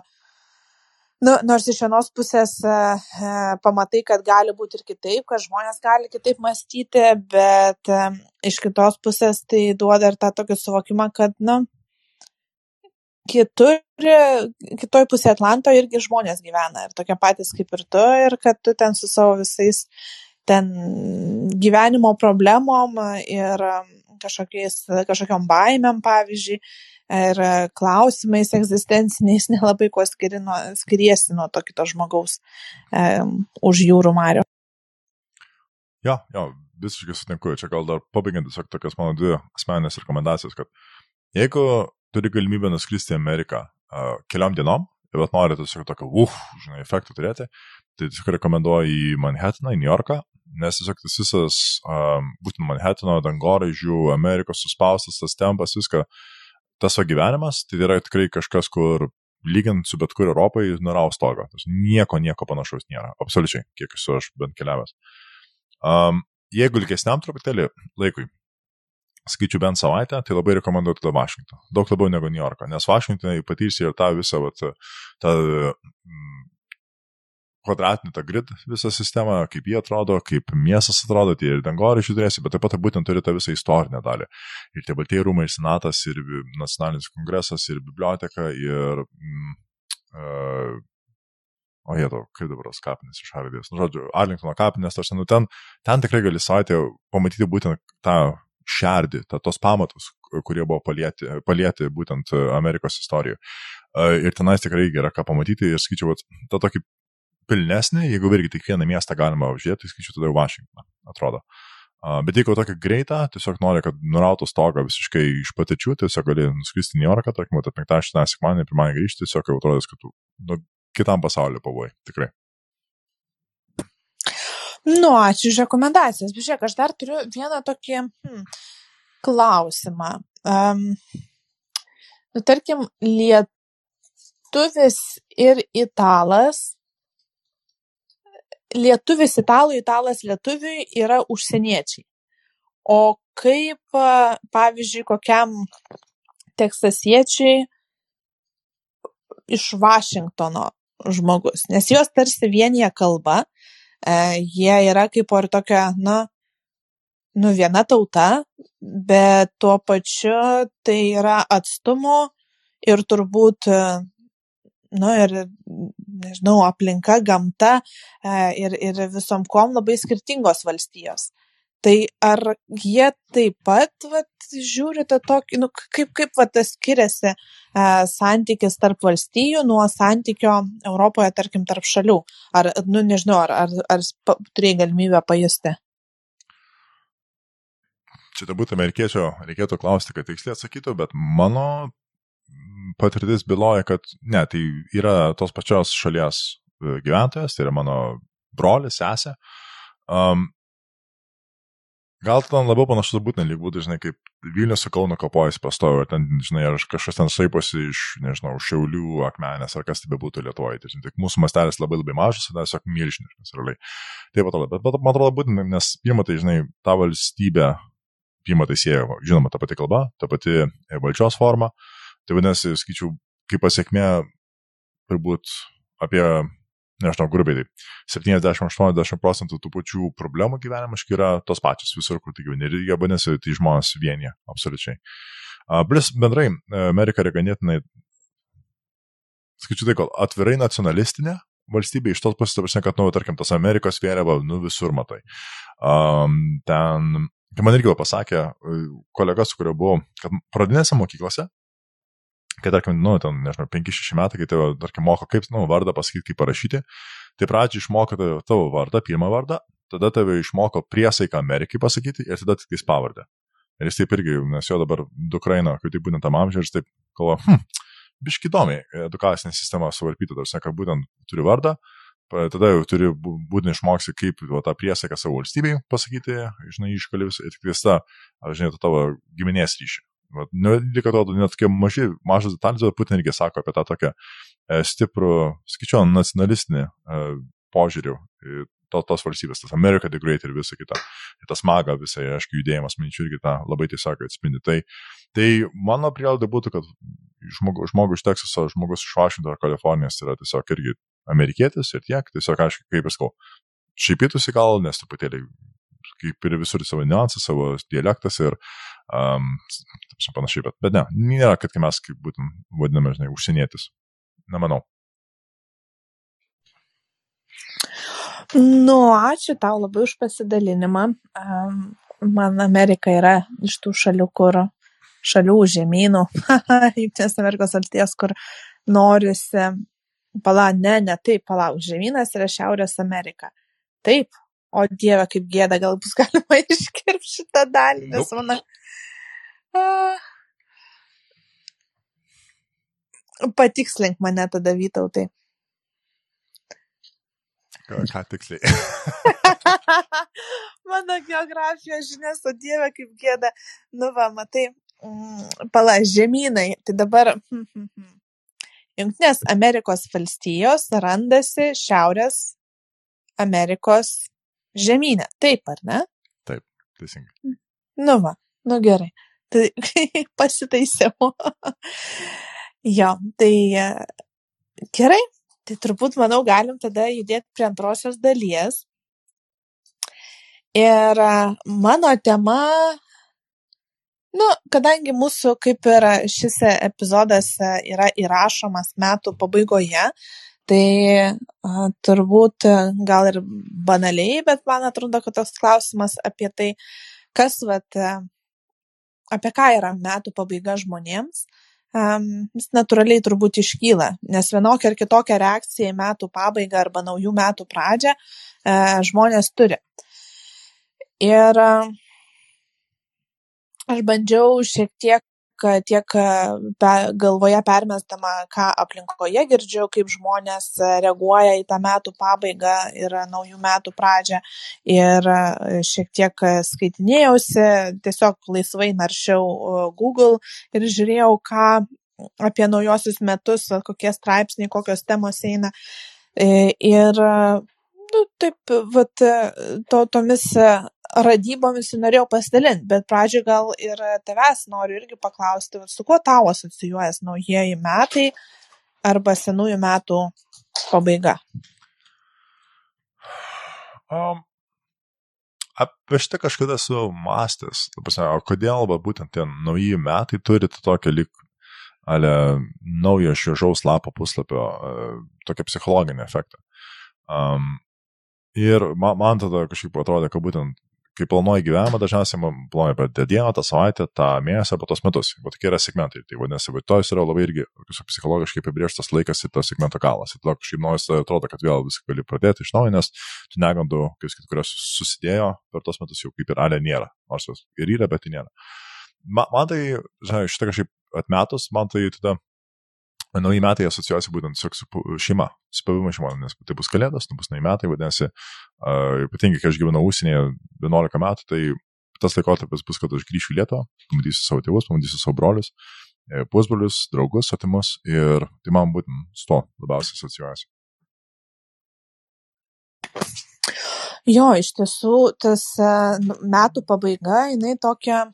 nu, nors iš vienos pusės e, e, pamatai, kad gali būti ir kitaip, kad žmonės gali kitaip mąstyti, bet e, iš kitos pusės tai duoda ir tą tokį suvokimą, kad, nu, kitur, kitoj pusėje Atlanto irgi žmonės gyvena ir tokie patys kaip ir tu ir kad tu ten su savo visais ten gyvenimo problemom ir kažkokiais, kažkokiam baimėm, pavyzdžiui, ir klausimais egzistenciniais nelabai kuo skiri nuo, skiriesi nuo to kito žmogaus e, už jūrų mario. Jo, jo, visiškai sutinku. Čia gal dar pabaigiant tiesiog tokias mano dvi asmeninės rekomendacijos, kad jeigu turi galimybę nuskristi į Ameriką uh, keliom dienom, bet nori tiesiog tokio, uf, žinai, efektų turėti, tai tiesiog rekomenduoju į Manhattaną, į New Yorką, nes tiesiog tas visas, um, būtent Manhattano dangoraižių, Amerikos suspaustas, tas tempas, viską, tas va gyvenimas, tai yra tikrai kažkas, kur lyginant su bet kur Europai, nėra stogo. Nieko, nieko panašaus nėra. Absoliučiai, kiek esu aš bent keliavęs. Um, jeigu ilgesniam truputėlį laikui, skaičiu bent savaitę, tai labai rekomenduoju tada Vašingtoną. Daug labiau negu New Yorką, nes Vašingtonai patyrsi ir tą visą, vat, tą mm, kvadratinį tą grid, visą sistemą, kaip jie atrodo, kaip miestas atrodo, tie ir dangoraižiai turėsi, bet taip pat būtent turi tą visą istorinę dalį. Ir tie baltieji rūmai, ir senatas, ir nacionalinis kongresas, ir biblioteka, ir... Mm, uh, O tau, kaip dabar tos kapinės iš Hardijos. Nu, žodžiu, Arlingtono kapinės, aš nu, ten, ten tikrai gali savaitę pamatyti būtent tą šerdį, ta, tos pamatus, kurie buvo palieti, palieti būtent e, Amerikos istorijoje. Ir tenais tikrai yra ką pamatyti ir skaičiau, tą tokį pilnesnį, jeigu irgi tik vieną miestą galima užžiūrėti, tai skaičiau tada Washingtoną, atrodo. Bet jeigu tokį greitą, tiesiog nori, kad nurautų stogą visiškai iš patirčių, tiesiog gali nuskristi į New Yorką, tarkim, tą penktadienį, sekmadienį, pirmadienį grįžti, tiesiog jau atrodo, kad tu nu, kitam pasauliu pavojai, tikrai. Nu, ačiū už rekomendacijas. Žiūrėk, aš dar turiu vieną tokį hmm, klausimą. Um, nu, tarkim, lietuvis ir italas. Lietuvis italui, italas lietuviui yra užsieniečiai. O kaip, pavyzdžiui, kokiam teksasiečiui iš Vašingtono žmogus, nes jos tarsi vienyje kalba, E, jie yra kaip ir tokia, na, nu, viena tauta, bet tuo pačiu tai yra atstumo ir turbūt, e, nu, ir, nežinau, aplinka, gamta e, ir, ir visom kom labai skirtingos valstijos. Tai ar jie taip pat vat, žiūri tą tokį, nu, kaip, kaip vat, tas skiriasi e, santykis tarp valstybių nuo santykio Europoje, tarkim, tarp šalių? Ar, nu, nežinau, ar, ar, ar turėjai galimybę pajusti? Čia turbūt amerikiečio reikėtų klausti, kad tiksliai atsakytų, bet mano patirtis byloja, kad ne, tai yra tos pačios šalies e, gyventojas, tai yra mano brolis, sesė. Um, Gal ten labiau panašus būtent lyg būtų, žinai, kaip Vilnius su Kauno kapojasi pastovi, ar ten, žinai, ar kažkas ten saiposi iš, nežinau, šiaulių, akmenės, ar kas tai bebūtų Lietuvoje. Tai, žinai, tik mūsų mastelis labai labai mažas, tai tiesiog milžiniškas, realiai. Taip atrodo, bet, bet man atrodo būtent, nes pirmą tai, žinai, tą valstybę, pirmą tai sieja, žinoma, ta pati kalba, ta pati e, valdžios forma. Tai vadinasi, skaičiau, kaip pasiekmė, turbūt apie nežinau, grubiai taip, 70-80 procentų tų pačių problemų gyvenimiškai yra tos pačios visur, kur tu gyveni. Ir jie vadinasi, tai žmonės vienyje, absoliučiai. Plus bendrai, Amerika yra ganėtinai, skaičiu tai, kol atvirai nacionalistinė valstybė iš tos pusės, ta kad, nu, tarkim, tas Amerikos vėliava, nu, visur matai. Um, ten, kai man irgi pasakė kolega, su kuriuo buvau, kad pradinėse mokyklose kai tarkim, nu, ten, nežinau, 5-6 metai, kai tave, tarkim, moko kaip, nu, vardą pasakyti, kaip parašyti, tai pradžiai išmoko tavo vardą, pirmą vardą, tada tave išmoko priesaiką Amerikai pasakyti ir tada tik tais pavardę. Ir jis taip irgi, nes jo dabar dukra eina, kai tai būtent tam amžiui, ir jis taip galvo, hm, biški įdomiai, edukacinė sistema suvarpyta, tarsi, kad būtent turi vardą, tada jau turi būtent išmoksi, kaip va, tą priesaiką savo valstybei pasakyti, žinai, iškalius ir tik tais tą, žinai, tavo giminės ryšį. Nu, lyg atrodo, net tokie maži, mažas detalės, bet Putin irgi sako apie tą tokią e, stiprų, skaičiuojant, nacionalistinį e, požiūrį to, tos valstybės, tas America the Great ir visa kita. Ir tas maga visai, aišku, judėjimas, minčių irgi tą labai tiesiog atspindi. Tai, tai mano prielaida būtų, kad žmogus, žmogus iš Teksaso, žmogus iš Vašingtono ar Kalifornijos yra tiesiog irgi amerikietis ir tiek, tiesiog, aišku, kaip ir sakau, šaipytųsi gal, nes truputėlį kaip ir visur savo niuansas, savo dialektas ir um, panašiai, bet, bet ne, nėra, kad mes kaip būtent vadiname, žinai, užsienietis. Nemanau. Nu, ačiū tau labai už pasidalinimą. Um, man Amerika yra iš tų šalių, kur šalių žemynų, Junktinės Amerikos valstijos, kur norisi, pala, ne, ne taip, palauk, žemynas yra Šiaurės Amerika. Taip, o dieve, kaip gėda, gal bus galima iškirpti šitą dalį, nes Nope. mano. Ah. Patikslink mane tada, Vytautai. Ką, ką tiksliai? Mano geografijos žinias, o dieve, kaip gėda. Nu, va, matai, mm, pala, žemynai. Tai dabar. Junktinės Amerikos valstijos randasi Šiaurės Amerikos žemynė. Taip, ar ne? Teisingai. Nu, va, nu gerai. Tai pasitaisiau. jo, tai e, gerai. Tai turbūt, manau, galim tada judėti prie antrosios dalies. Ir a, mano tema, nu, kadangi mūsų kaip ir šis epizodas a, yra įrašomas metų pabaigoje, tai a, turbūt a, gal ir banaliai, bet man atrodo, kad toks klausimas apie tai, kas, vat, a, apie ką yra metų pabaiga žmonėms, jis natūraliai turbūt iškyla, nes vienokia ar kitokia reakcija į metų pabaigą arba naujų metų pradžią uh, žmonės turi. Ir uh, aš bandžiau šiek tiek tiek e, pe, galvoje permestama, ką aplinkoje girdžiu, kaip žmonės e, reaguoja į tą metų pabaigą ir naujų metų pradžią. Ir e, šiek tiek e, skaitinėjausi, tiesiog laisvai naršiau e, Google ir žiūrėjau, ką apie naujosius metus, va, kokie straipsniai, kokios temos eina. E, Ir, e, nu, taip, vat, e, to, tomis e, radybomis ir norėjau pasidalinti, bet pradžioje gal ir tavęs noriu irgi paklausti, vat su kuo tau asocijuojas naujieji metai arba senųjų metų pabaiga. Um, apie šitą kažkada esu mąstęs, ta prasme, o kodėl va, būtent tie nauji metai turi tą tokią lik ale naujo šviežaus lapo puslapio, uh, tokią psichologinį efektą. Um, ir man, man tada kažkaip atrodė, kad būtent kai planuoji gyvenimą, dažniausiai planuoji per tą dieną, tą savaitę, tą mėnesį arba tos metus. Va tokie yra segmentai. Tai vadinasi, va, tos yra labai irgi psichologiškai apibrieštas laikas ir to segmento galas. Ir tada kažkaip naujas atrodo, kad vėl viską gali pradėti iš naujo, nes tų negandų, kurios susidėjo per tos metus jau kaip ir alė nėra. Nors jos ir yra, bet tai nėra. Man tai, žinai, šitą kažkaip atmetus, man tai tada nauji metai asocijuojasi būtent su šeima, su pavimu šeima, nes tai bus kalėdos, tai bus nauji metai, vadinasi, uh, ypatingai, kai aš gyvenau užsienyje 11 metų, tai tas laikotarpis bus, kad aš grįšiu į Lietuvą, pamatysiu savo tėvus, pamatysiu savo brolius, e, pusbrolius, draugus, atimus ir tai man būtent su to labiausiai asocijuojasi. Jo, iš tiesų, tas e, metų pabaiga, jinai tokia,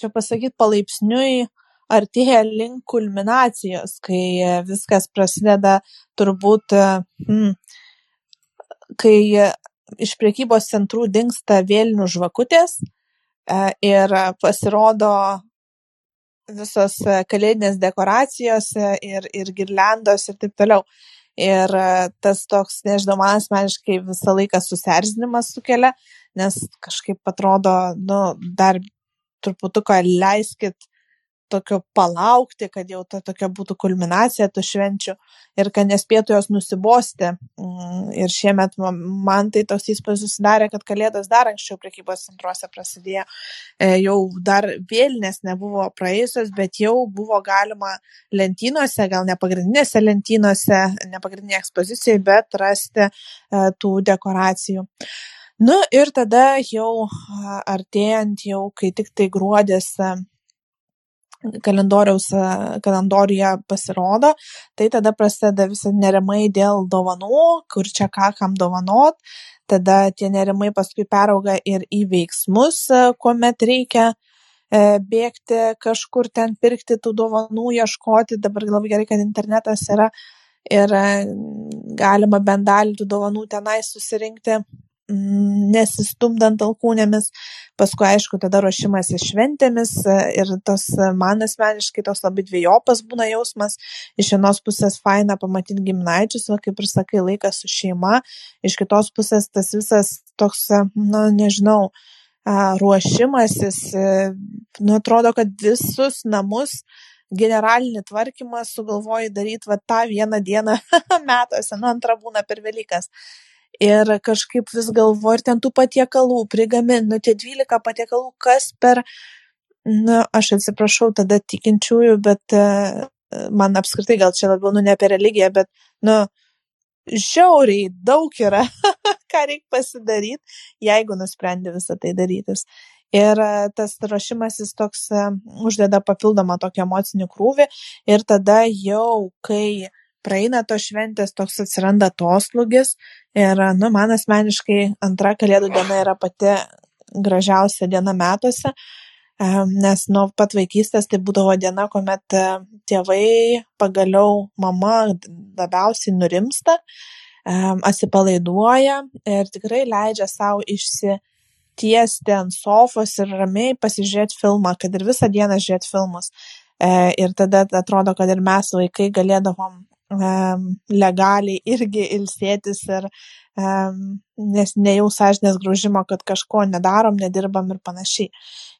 čia pasakyti, palaipsniui artėja link kulminacijos, kai e, viskas prasideda turbūt, e, hmm, kai e, iš priekybos centrų dinksta vėlinių žvakutės ir pasirodo visos kalėdinės dekoracijos ir, ir girliandos ir taip toliau. Ir tas toks, nežinau, man asmeniškai visą laiką susierzinimas sukelia, nes kažkaip atrodo, nu, dar truputuką leiskit tokio palaukti, kad jau ta tokia būtų kulminacija tų švenčių ir kad nespėtų jos nusibosti. Mm, Ir šiemet ma- man tai toks įspūdis susidarė, kad kalėdos dar anksčiau prekybos centruose prasidėjo. E, Jau dar vėlinės nebuvo praėjusios, bet jau buvo galima lentynose, gal ne pagrindinėse lentynose, ne pagrindinėje ekspozicijoje, bet rasti e, tų dekoracijų. Nu ir tada jau artėjant jau, kai tik tai gruodis kalendoriaus kalendoriuje pasirodo, tai tada prasideda visi nerimai dėl dovanų, kur čia ką kam dovanot, tada tie nerimai paskui perauga ir į veiksmus, kuomet reikia e, bėgti kažkur ten pirkti tų dovanų, ieškoti, dabar labai gerai, kad internetas yra ir e, galima bent dalį tų dovanų tenai susirinkti nesistumdant alkūnėmis. Paskui, aišku, tada ruošimas į šventėmis e, ir tos e, man asmeniškai tos labai dviejopas būna jausmas. Iš vienos pusės faina pamatyti gimnaičius, va, kaip ir sakai, laikas su šeima. Iš kitos pusės tas visas toks, e, na, nežinau, ruošimasis, nu, atrodo, kad visus namus generalinį tvarkymą sugalvoji daryti va tą vieną dieną metuose, nu antrą būna per Velykas ir kažkaip vis galvoju ir ten tų patiekalų prigamint nu tie dvylika patiekalų kas per nu aš atsiprašau tada tikinčiųjų bet e, man apskritai gal čia labiau nu ne apie religiją bet nu žiauriai daug yra ką reik pasidaryt jeigu nusprendi visą tai darytis. Ir e, tas ruošimasis toks e, uždeda papildomą tokį emocinį krūvį ir tada jau kai praeina tos šventės toks atsiranda atoslūgis ir nu man asmeniškai antra kalėdų diena yra pati gražiausia diena metuose nes nuo pat vaikystės tai būdavo diena, kuomet e, tėvai pagaliau mama labiausiai nurimsta, atsipalaiduoja ir tikrai leidžia savo išsitiesti ant sofos ir ramiai pasižiūrėti filmą, kad ir visą dieną žiūrėti filmus. E, ir tada atrodo, kad ir mes vaikai galėdavom legaliai irgi ilsėtis ir nes nejau sąžinės graužimo, kad kažko nedarom, nedirbam ir panašiai.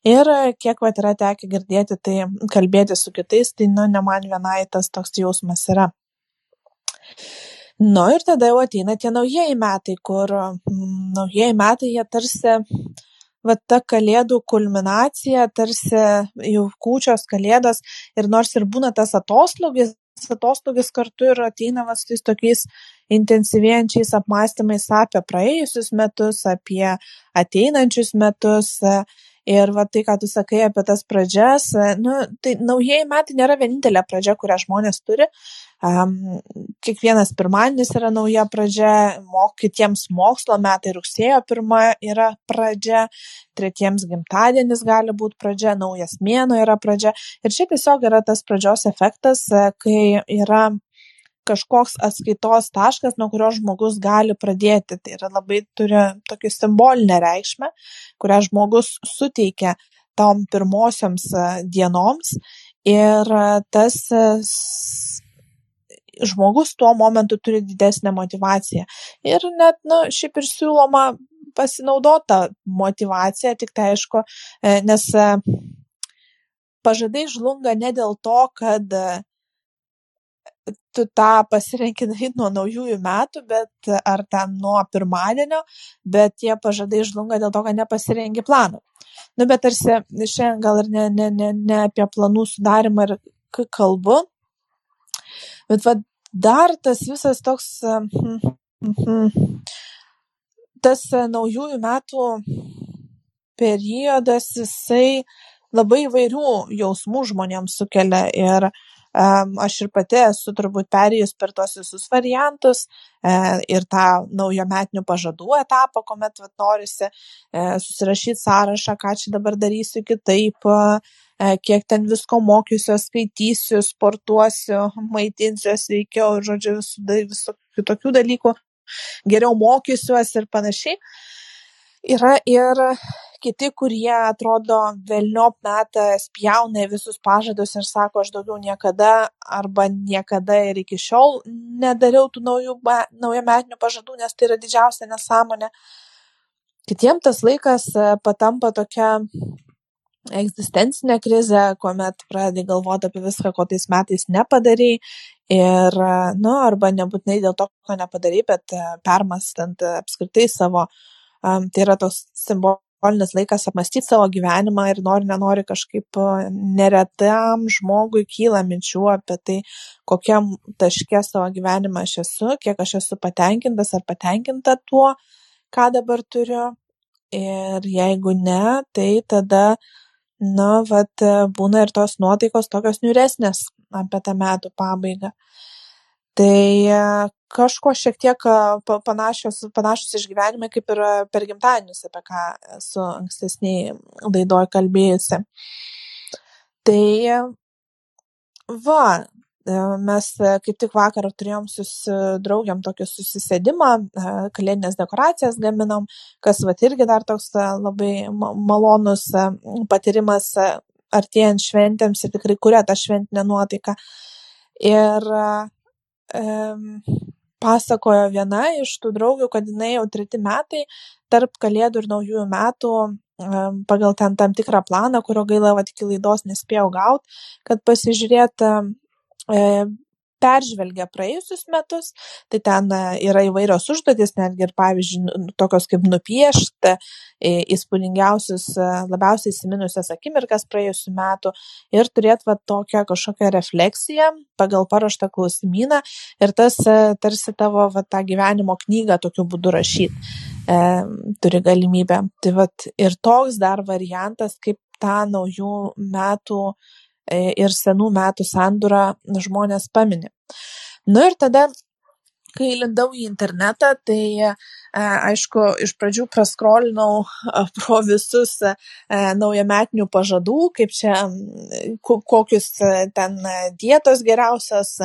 Ir kiek vat yra tekę girdėti, tai kalbėti su kitais, tai nu, ne man vienai tas toks jausmas yra. Nu ir tada jau ateina tie naujieji metai, kur mm, naujieji metai jie tarsi, va ta kalėdų kulminacija, tarsi jau kūčios kalėdos ir nors ir būna tas atoslūgis, atostogas kartu ir ateina su tais tokiais intensyvėjančiais apmąstymais apie praėjusius metus, apie ateinančius metus. Ir va tai, ką tu sakai apie tas pradžias, nu, tai naujieji metai nėra vienintelė pradžia, kurią žmonės turi. Um, kiekvienas pirmadienis yra nauja pradžia, mok, kitiems mokslo metai rugsėjo pirma yra pradžia, tretiems gimtadienis gali būti pradžia, naujas mėno yra pradžia. Ir čia tiesiog yra tas pradžios efektas, kai yra kažkoks atskaitos taškas, nuo kurio žmogus gali pradėti. Tai yra labai turi tokį simbolinę reikšmę, kurią žmogus suteikia tom pirmosioms e, dienoms. Ir e, tas e, žmogus tuo momentu turi didesnę motivaciją. Ir net, nu, šiaip ir siūloma pasinaudota motivacija, tik tai aišku, nes pažadai žlunga ne dėl to, kad tu tą pasirenki daryt nuo naujųjų metų, bet ar ten nuo pirmadienio, bet tie pažadai žlunga dėl to, kad nepasirengi plano. Nu, bet tarsi šiandien gal ir ne, ne, ne, ne apie planų sudarimą ir kalbu, bet va, dar tas visas toks, tas naujųjų metų periodas, jisai labai įvairių jausmų žmonėms sukelia ir Aš ir pati esu turbūt perėjus per tuos visus variantus e, ir tą naujametinių pažadų etapą, kuomet vat, norisi e, susirašyti sąrašą, ką čia dabar darysiu kitaip, e, kiek ten visko mokysiu, skaitysiu, sportuosiu, maitinsiu sveikiau žodžiu, visų, visų kitokių dalykų, geriau mokysiuosi ir panašiai. Yra ir kiti kurie atrodo velniop meta spjauna į visus pažadus ir sako aš daugiau niekada arba niekada ir iki šiol nedariau tų naujų naujametinių pažadų, nes tai yra didžiausia nesąmonė. Kitiem tas laikas e, patampa tokia egzistencinė krizė, kuomet pradedi galvoti apie viską, ko tais metais nepadarai ir, e, nu, arba nebūtinai dėl to, ko nepadarai, bet e, permastant apskritai savo, um, tai yra toks simbolis skolinis laikas apmąstyt savo gyvenimą ir nori nenori kažkaip neretam žmogui kyla minčių apie tai, kokiam taške savo gyvenimą aš esu, kiek aš esu patenkintas ar patenkinta tuo, ką dabar turiu. Ir jeigu ne, tai tada na, vat, būna ir tos nuotaikos tokios niuresnės apie tą metų pabaigą. Tai kažko šiek tiek panašios, panašus išgyvenimai kaip ir per gimtadienius, apie ką esu ankstesniai laidoj kalbėjusi. Tai va, mes kaip tik vakar turėjom susidraugiam tokį susisėdimą, kalėdinės dekoracijas gaminom, kas va irgi dar toks labai malonus patyrimas artėjant šventėms ir tikrai kuria tą šventinę nuotaiką. Ir um, pasakojo viena iš tų draugių, kad jinai jau treti metai tarp kalėdų ir naujųjų metų um, pagal ten tam tikrą planą, kurio gaila, va, iki laidos nespėjau gauti, kad pasižiūrėt um, peržvelgia praėjusius metus, tai ten e, yra įvairios užduotis, netgi ir pavyzdžiui, tokios kaip nupiešti e, įspūdingiausius, e, labiausiai įsiminusias akimirkas praėjusių metų ir turėti va tokią kažkokią refleksiją pagal paruoštą klausimyną ir tas tarsi tavo va tą gyvenimo knygą tokiu būdu rašyti e, turi galimybę. Tai va ir toks dar variantas, kaip tą naujų metų ir senų metų sandūrą žmonės pamini. Nu ir tada, kai lindau į internetą, tai e, aišku, iš pradžių praskrolinau pro visus e, naujametinių pažadų, kaip čia, kokius ten dietos geriausios,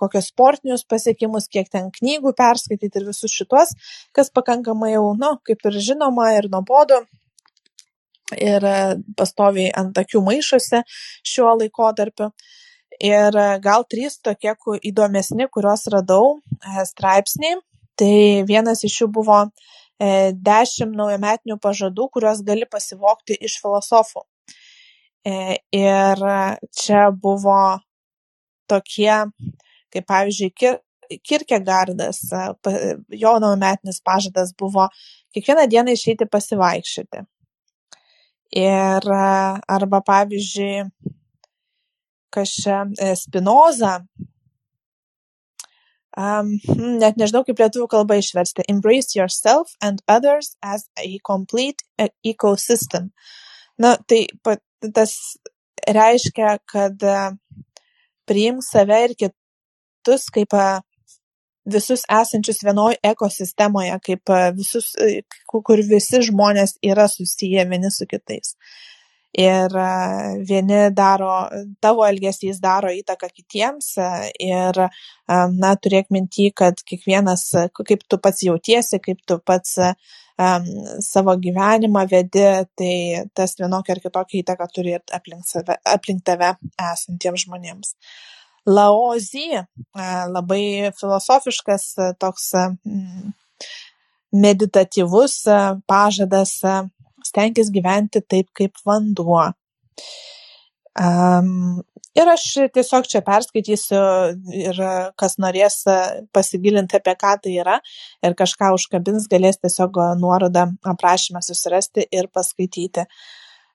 kokius sportinius pasiekimus, kiek ten knygų perskaityti ir visus šitos, kas pakankamai jau, nu, kaip ir žinoma ir nuobodu ir e, pastoviai ant akių maišosi šiuo laikotarpiu. Ir e, gal trys tokie įdomesni, kuriuos radau e, straipsniai. Tai vienas iš jų buvo dešimt naujametinių pažadų, kuriuos gali pasivokti iš filosofų. Ir čia buvo tokie, kaip pavyzdžiui, Kirkegardas, jo naujametinis pažadas buvo kiekvieną dieną išeiti pasivaikščioti. Ir arba pavyzdžiui, kas čia e, Spinoza, um, net nežinau kaip lietuvių kalba išversti, embrace yourself and others as a complete e, ecosystem. Na, tai tas reiškia, kad e, priimk save ir kitus kaip visus esančius vienoj ekosistemoje, kaip e, visus, e, kur visi žmonės yra susiję vieni su kitais. Ir e, vieni daro, tavo elgesys daro įtaką kitiems ir, na, turėk minty, kad kiekvienas, kaip tu pats jautiesi, kaip tu pats um, savo gyvenimą vedi, tai tas vienokia ar kitokia įtaka turi ir aplink, save, aplink tave esantiems žmonėms. Uh, Laozi, labai filosofiškas toks meditatyvus pažadas stengtis gyventi taip kaip vanduo. Um, ir aš tiesiog čia perskaitysiu ir kas norės pasigilinti apie ką tai yra ir kažką užkabins, galės tiesiog nuorodą aprašymę susirasti ir paskaityti.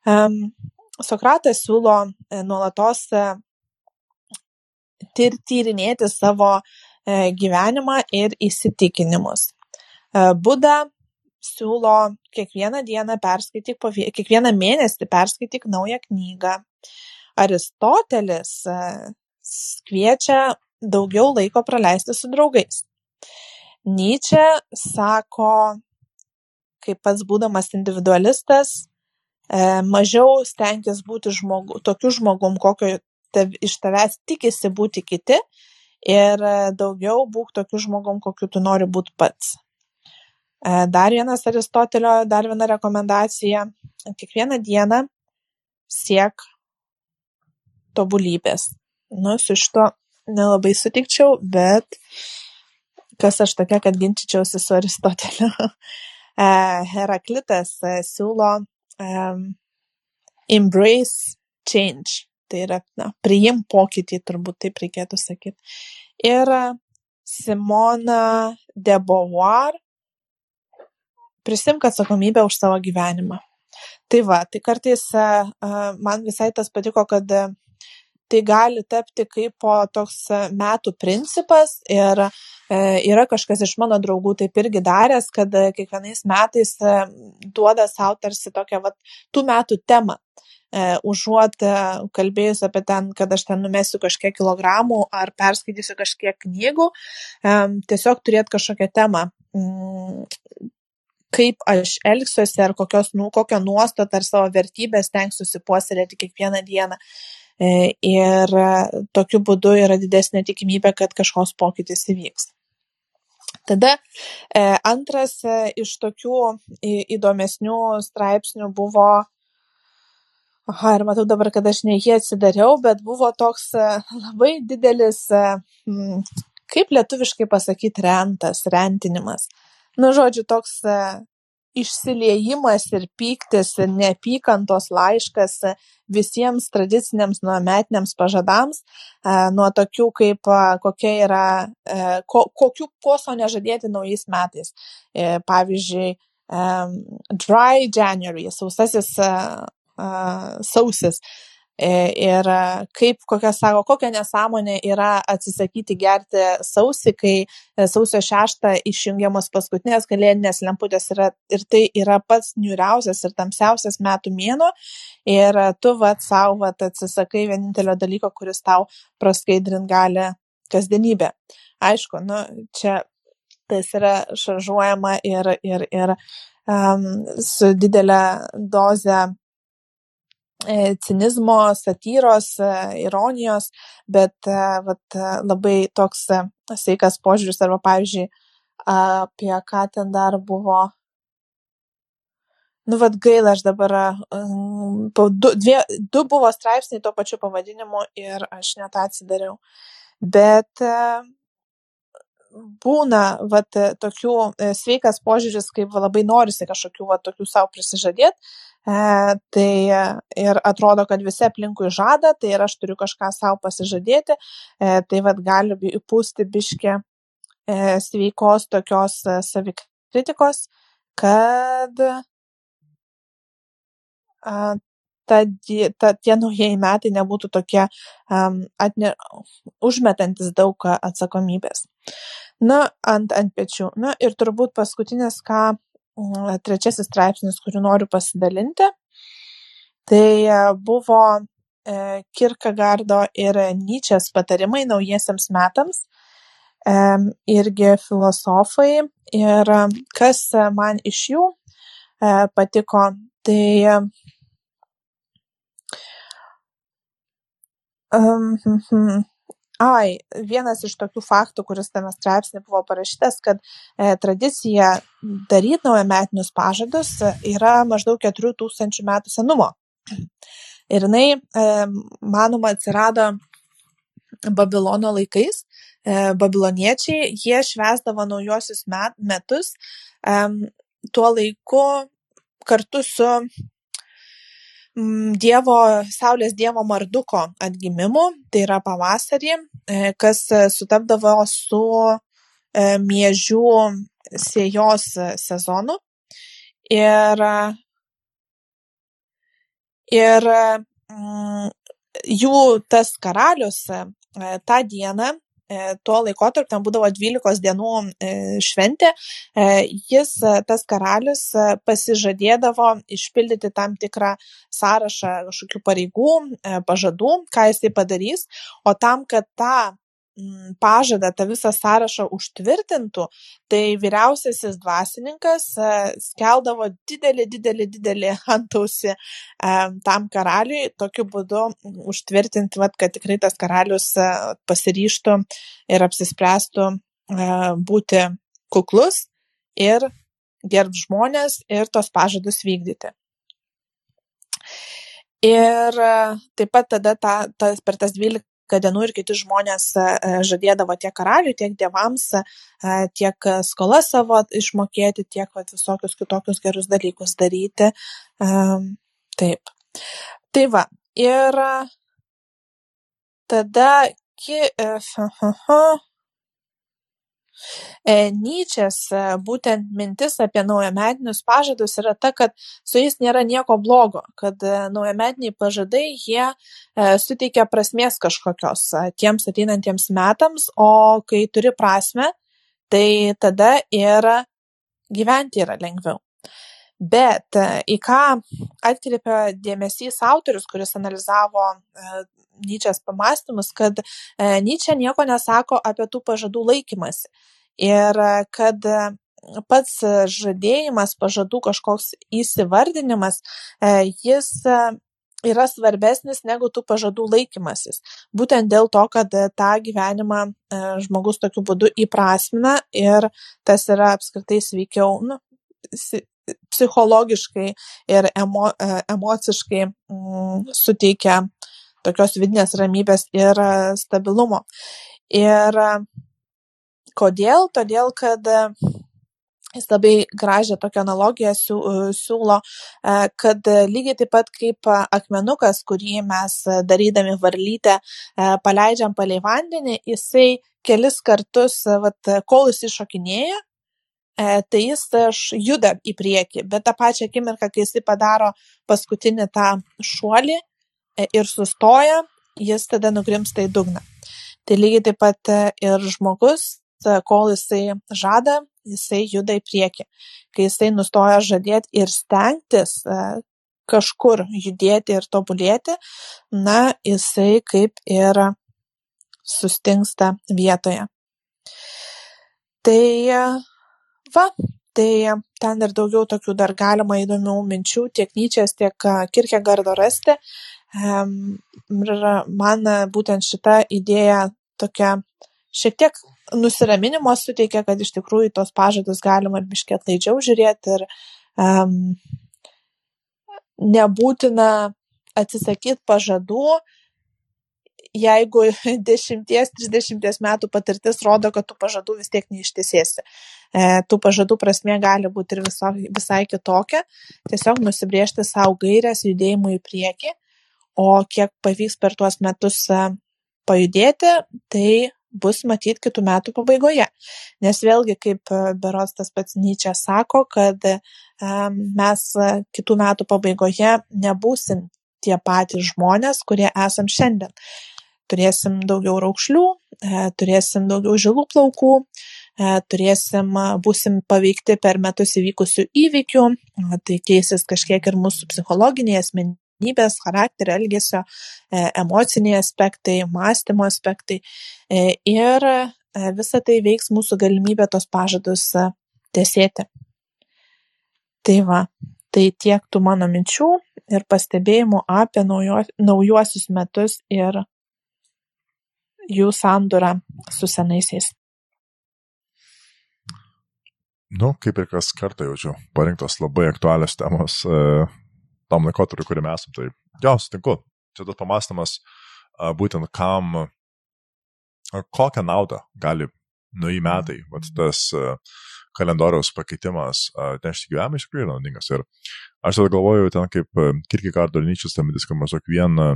Um, Sokratas siūlo e, nuolatos tir tyrinėti savo e, gyvenimą ir įsitikinimus. E, Buda siūlo kiekvieną dieną perskaityk, kiekvieną mėnesį perskaityk naują knygą. Aristotelis e, kviečia daugiau laiko praleisti su draugais. Nyčia sako, kaip pats būdamas individualistas, mažiau stenkis būti žmogu, tokiu žmogum, kokio tav, iš tavęs tikisi būti kiti ir e, daugiau būk tokiu žmogum, kokiu tu nori būti pats. E, dar vienas Aristotelio, dar viena rekomendacija. Kiekvieną dieną siek tobulybės. Nu, su šito nelabai sutikčiau, bet kas aš tokia, kad ginčičiausi su Aristoteliu. E, Heraklitas siūlo um, embrace change tai yra, na, priim pokytį, turbūt taip reikėtų sakyti. Ir Simona de Beauvoir, prisimk atsakomybę už savo gyvenimą. Tai va, tai kartais man visai tas patiko, kad tai gali tapti kaip toks metų principas ir yra kažkas iš mano draugų taip irgi daręs, kad kiekvienais metais duoda savo tarsi tokią vat, tų metų temą. Užuot kalbėjus apie ten, kad aš ten numesiu kažkiek kilogramų ar perskaitysiu kažkiek knygų, tiesiog turėti kažkokią temą mm, kaip aš elgsiuosi ar kokios, nu, kokią nuostatą ar savo vertybės tenksiuosi puoselėti kiekvieną dieną. E, ir tokiu būdu yra didesnė tikimybė, kad kažkoks pokytis įvyks. Tada e, antras e, iš tokių įdomesnių straipsnių buvo, aha, ir matau dabar, kad aš ne jį atsidariau, bet buvo toks labai didelis, kaip lietuviškai pasakyti, rentas, rentinimas. Nu žodžiu toks e, išsiliejimas ir pyktis ir neapykantos laiškas e, visiems tradiciniams naujametiniams pažadams, e, nuo tokių kaip kokia yra, kokių ko sau nežadėti naujais metais. Pavyzdžiui, dry January, sausasis sausis. E, ir kaip, kokia sako, kokia nesąmonė yra atsisakyti gerti sausį, kai e, sausio 6 išjungiamos paskutinės kalėdinės lemputės yra, ir tai yra pats niuriausias ir tamsiausias metų mėno ir tu vat savo vat atsisakai vienintelio dalyko, kuris tau praskaidrint gali kasdienybę. Aišku, nu, čia tas yra šaržuojama ir, ir, ir um, su didelė doze E, cinizmo, satyros, e, ironijos, bet e, vat, labai toks sveikas požiūris arba, pavyzdžiui, apie ką ten dar buvo. Nu, vad gaila, aš dabar, du, dvie, du buvo straipsniai tuo pačiu pavadinimu ir aš net atsidariau. Bet būna vat tokių sveikas požiūris, kaip labai norisi kažkokių vat tokių savo prisižadėti, E, tai e, ir atrodo, kad visi aplinkui žada, tai ir aš turiu kažką savo pasižadėti, e, tai vad gali įpūsti biški sveikos tokios savikritikos, kad ta, ta, tie naujieji metai nebūtų tokie um, atne, užmetantis daug atsakomybės. Na, ant, ant pečių. Na ir turbūt paskutinis, ką trečiasis straipsnis, kurį noriu pasidalinti, tai e, buvo e, Kirkegardo ir Nyčės patarimai naujiesiams metams, e, irgi filosofai. Ir kas man iš jų patiko, tai um, ai vienas iš tokių faktų kuris tame straipsny buvo parašytas kad e, tradicija daryt naujametinius pažadus yra maždaug keturių tūkstančių metų senumo. Ir jinai e, manoma atsirado Babilono laikais. E, babiloniečiai jie švęsdavo naujuosius met, metus e, tuo laiku kartu su dievo, saulės dievo Marduko atgimimu, tai yra pavasarį, e, kas sutapdavo su e, miežių sėjos sezonu. Ir, ir jų tas karalius e, tą dieną E, tuo laikotarpiu, ten būdavo 12 dienų e, šventė, e, jis, tas karalius, pasižadėdavo išpildyti tam tikrą sąrašą kažkokių pareigų, pažadų, ką jisai padarys, o tam, kad tą pažadą tą visą sąrašą užtvirtintų, tai vyriausiasis dvasininkas e, skeldavo didelį, didelį, didelį antausi e, tam karaliui, tokiu būdu užtvirtinti, vat, kad tikrai tas karalius e, pasiryštų ir apsispręstų būti kuklus ir gerb žmonės ir tos pažadus vykdyti. Ir taip pat tada ta, ta, per tas 12 dienų ir kiti žmonės e, e, žadėdavo tiek karaliui, tiek dievams, e, tiek skolą savo išmokėti, tiek vat, visokius kitokius gerus dalykus daryti. Taip. Tai va. Ir tada ki, Nyčės e, būtent mintis apie naujametinius pažadus yra ta, kad su jais nėra nieko blogo, kad e, naujametiniai pažadai jie suteikia prasmės kažkokios tiems ateinantiems metams, o kai turi prasme, tai tada ir gyventi yra lengviau. Bet e, į ką atkreipia dėmesys autorius, kuris analizavo e, Nyčės pamastymus, kad e, Nyčė nieko nesako apie tų pažadų laikymasi. Ir kad pats žadėjimas, pažadų kažkoks įsivardinimas, jis yra svarbesnis negu tų pažadų laikymasis. Būtent dėl to, kad tą gyvenimą žmogus tokiu būdu įprasmina ir tas yra apskritai sveikiau, nu, psichologiškai ir emo, e, emociškai mm, suteikia tokios vidinės ramybės ir e, stabilumo. Ir e, kodėl? Todėl, kad jis labai gražią tokią analogiją siūlo, kad lygiai taip pat kaip akmenukas, kurį mes darydami varlytę paleidžiam palei vandenį, jisai kelis kartus, vat, kol jis iššokinėja, tai jis juda į priekį, bet tą pačią akimirką, kai jisai padaro paskutinį tą šuolį e, ir sustoja, jis tada nugrimsta į dugną. Tai lygiai taip pat e, ir žmogus, kol jisai žada, jisai juda į priekį. Kai jisai nustoja žadėti ir stengtis kažkur judėti ir tobulėti, na, jisai kaip ir sustingsta vietoje. Tai va tai ten ir daugiau tokių dar galima įdomių minčių tiek nyčės tiek kirkegardo rasti. Ir man būtent šita idėja tokia šiek tiek nusiraminimo suteikia, kad iš tikrųjų tos pažadus galima ir biškiai atlaidžiau žiūrėti ir um, nebūtina atsisakyti pažadų, jeigu 10-30 metų patirtis rodo, kad tų pažadų vis tiek neištisėsi. E, tų pažadų prasme gali būti ir viso, visai kitokia. Tiesiog nusibriežti savo gairias judėjimui į priekį, o kiek pavyks per tuos metus e, pajudėti, tai bus matyti kitų metų pabaigoje. Nes vėlgi, kaip e, Berots tas pats Nyčia sako, kad mes kitų metų pabaigoje nebūsim tie patys žmonės, kurie esam šiandien turėsim daugiau raukšlių, e, turėsim daugiau žilų plaukų, e, turėsim, būsim paveikti per metus įvykusių įvykių, tai keisis kažkiek ir mūsų psichologiniai asmenybės, charakterio, elgesio, e, emociniai aspektai, mąstymo aspektai. Ir visa tai veiks mūsų galimybę tos pažadus tiesėti. Tai va, tai tiek tų mano minčių ir pastebėjimų apie naujo, naujuosius metus ir jų sandūrą su senaisiais. Nu, kaip ir kas kartą jaučiu, parinktos labai aktualios temos e, tam laikotarpiu, kuriame esame. Tai jo, sutinku. Čia tas pamastymas e, būtent kam, e, kokią naudą gali nuį metai, vat, tas e, kalendoriaus pakeitimas atnešti gyvenimą iš tikrųjų yra naudingas. Ir aš tada galvoju, ten kaip e, Kirkikardo ir Nyčius tam diską maždaug vieną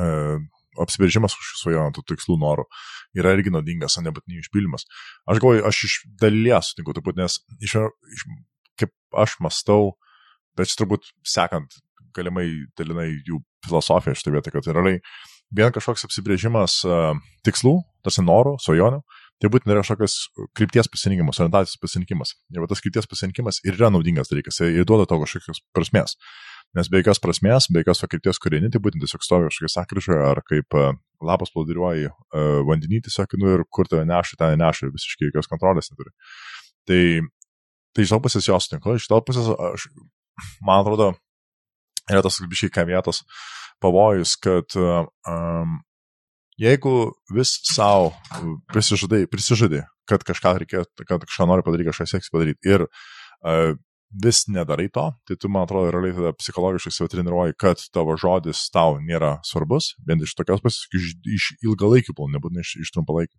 e, apsiveržimas už svajonių, tų tikslų norų yra irgi naudingas, o nebūtinai išpildymas. Aš galvoju, aš iš dalies sutinku, turbūt, nes iš, iš, kaip aš mastau, bet čia turbūt sekant galimai dalinai jų filosofiją šitą vietą, kad realiai vien kažkoks apsibrėžimas uh, tikslų, tarsi norų, svajonių, tai būtent yra kažkokios krypties pasirinkimas, orientacijos pasirinkimas. Ir tas krypties pasirinkimas ir yra naudingas dalykas ir duoda to kažkokios prasmės. Nes be jokios prasmės, be jokios fakirties kūrinį, tai būtent tiesiog stovi kažkokia sakryžoje ar kaip uh, lapas plaudiruoji uh, vandenį tiesiog, nu ir kur tave neša, ten neša visiškai jokios kontrolės neturi. Tai, tai iš to pusės jos sutinku, iš to pusės aš, man atrodo, yra tas bišiai kavietas pavojus, kad um, jeigu vis savo prisižadai, prisižadai, kad kažką reikia, kad kažką nori padaryti, kažką sieks padaryti ir uh, vis nedarai to, tai tu, man atrodo, realiai tada psichologiškai save treniruoji, kad tavo žodis tau nėra svarbus, vien iš tokios pusės, iš, iš ilgalaikių planų, nebūtinai iš, iš trumpalaikių.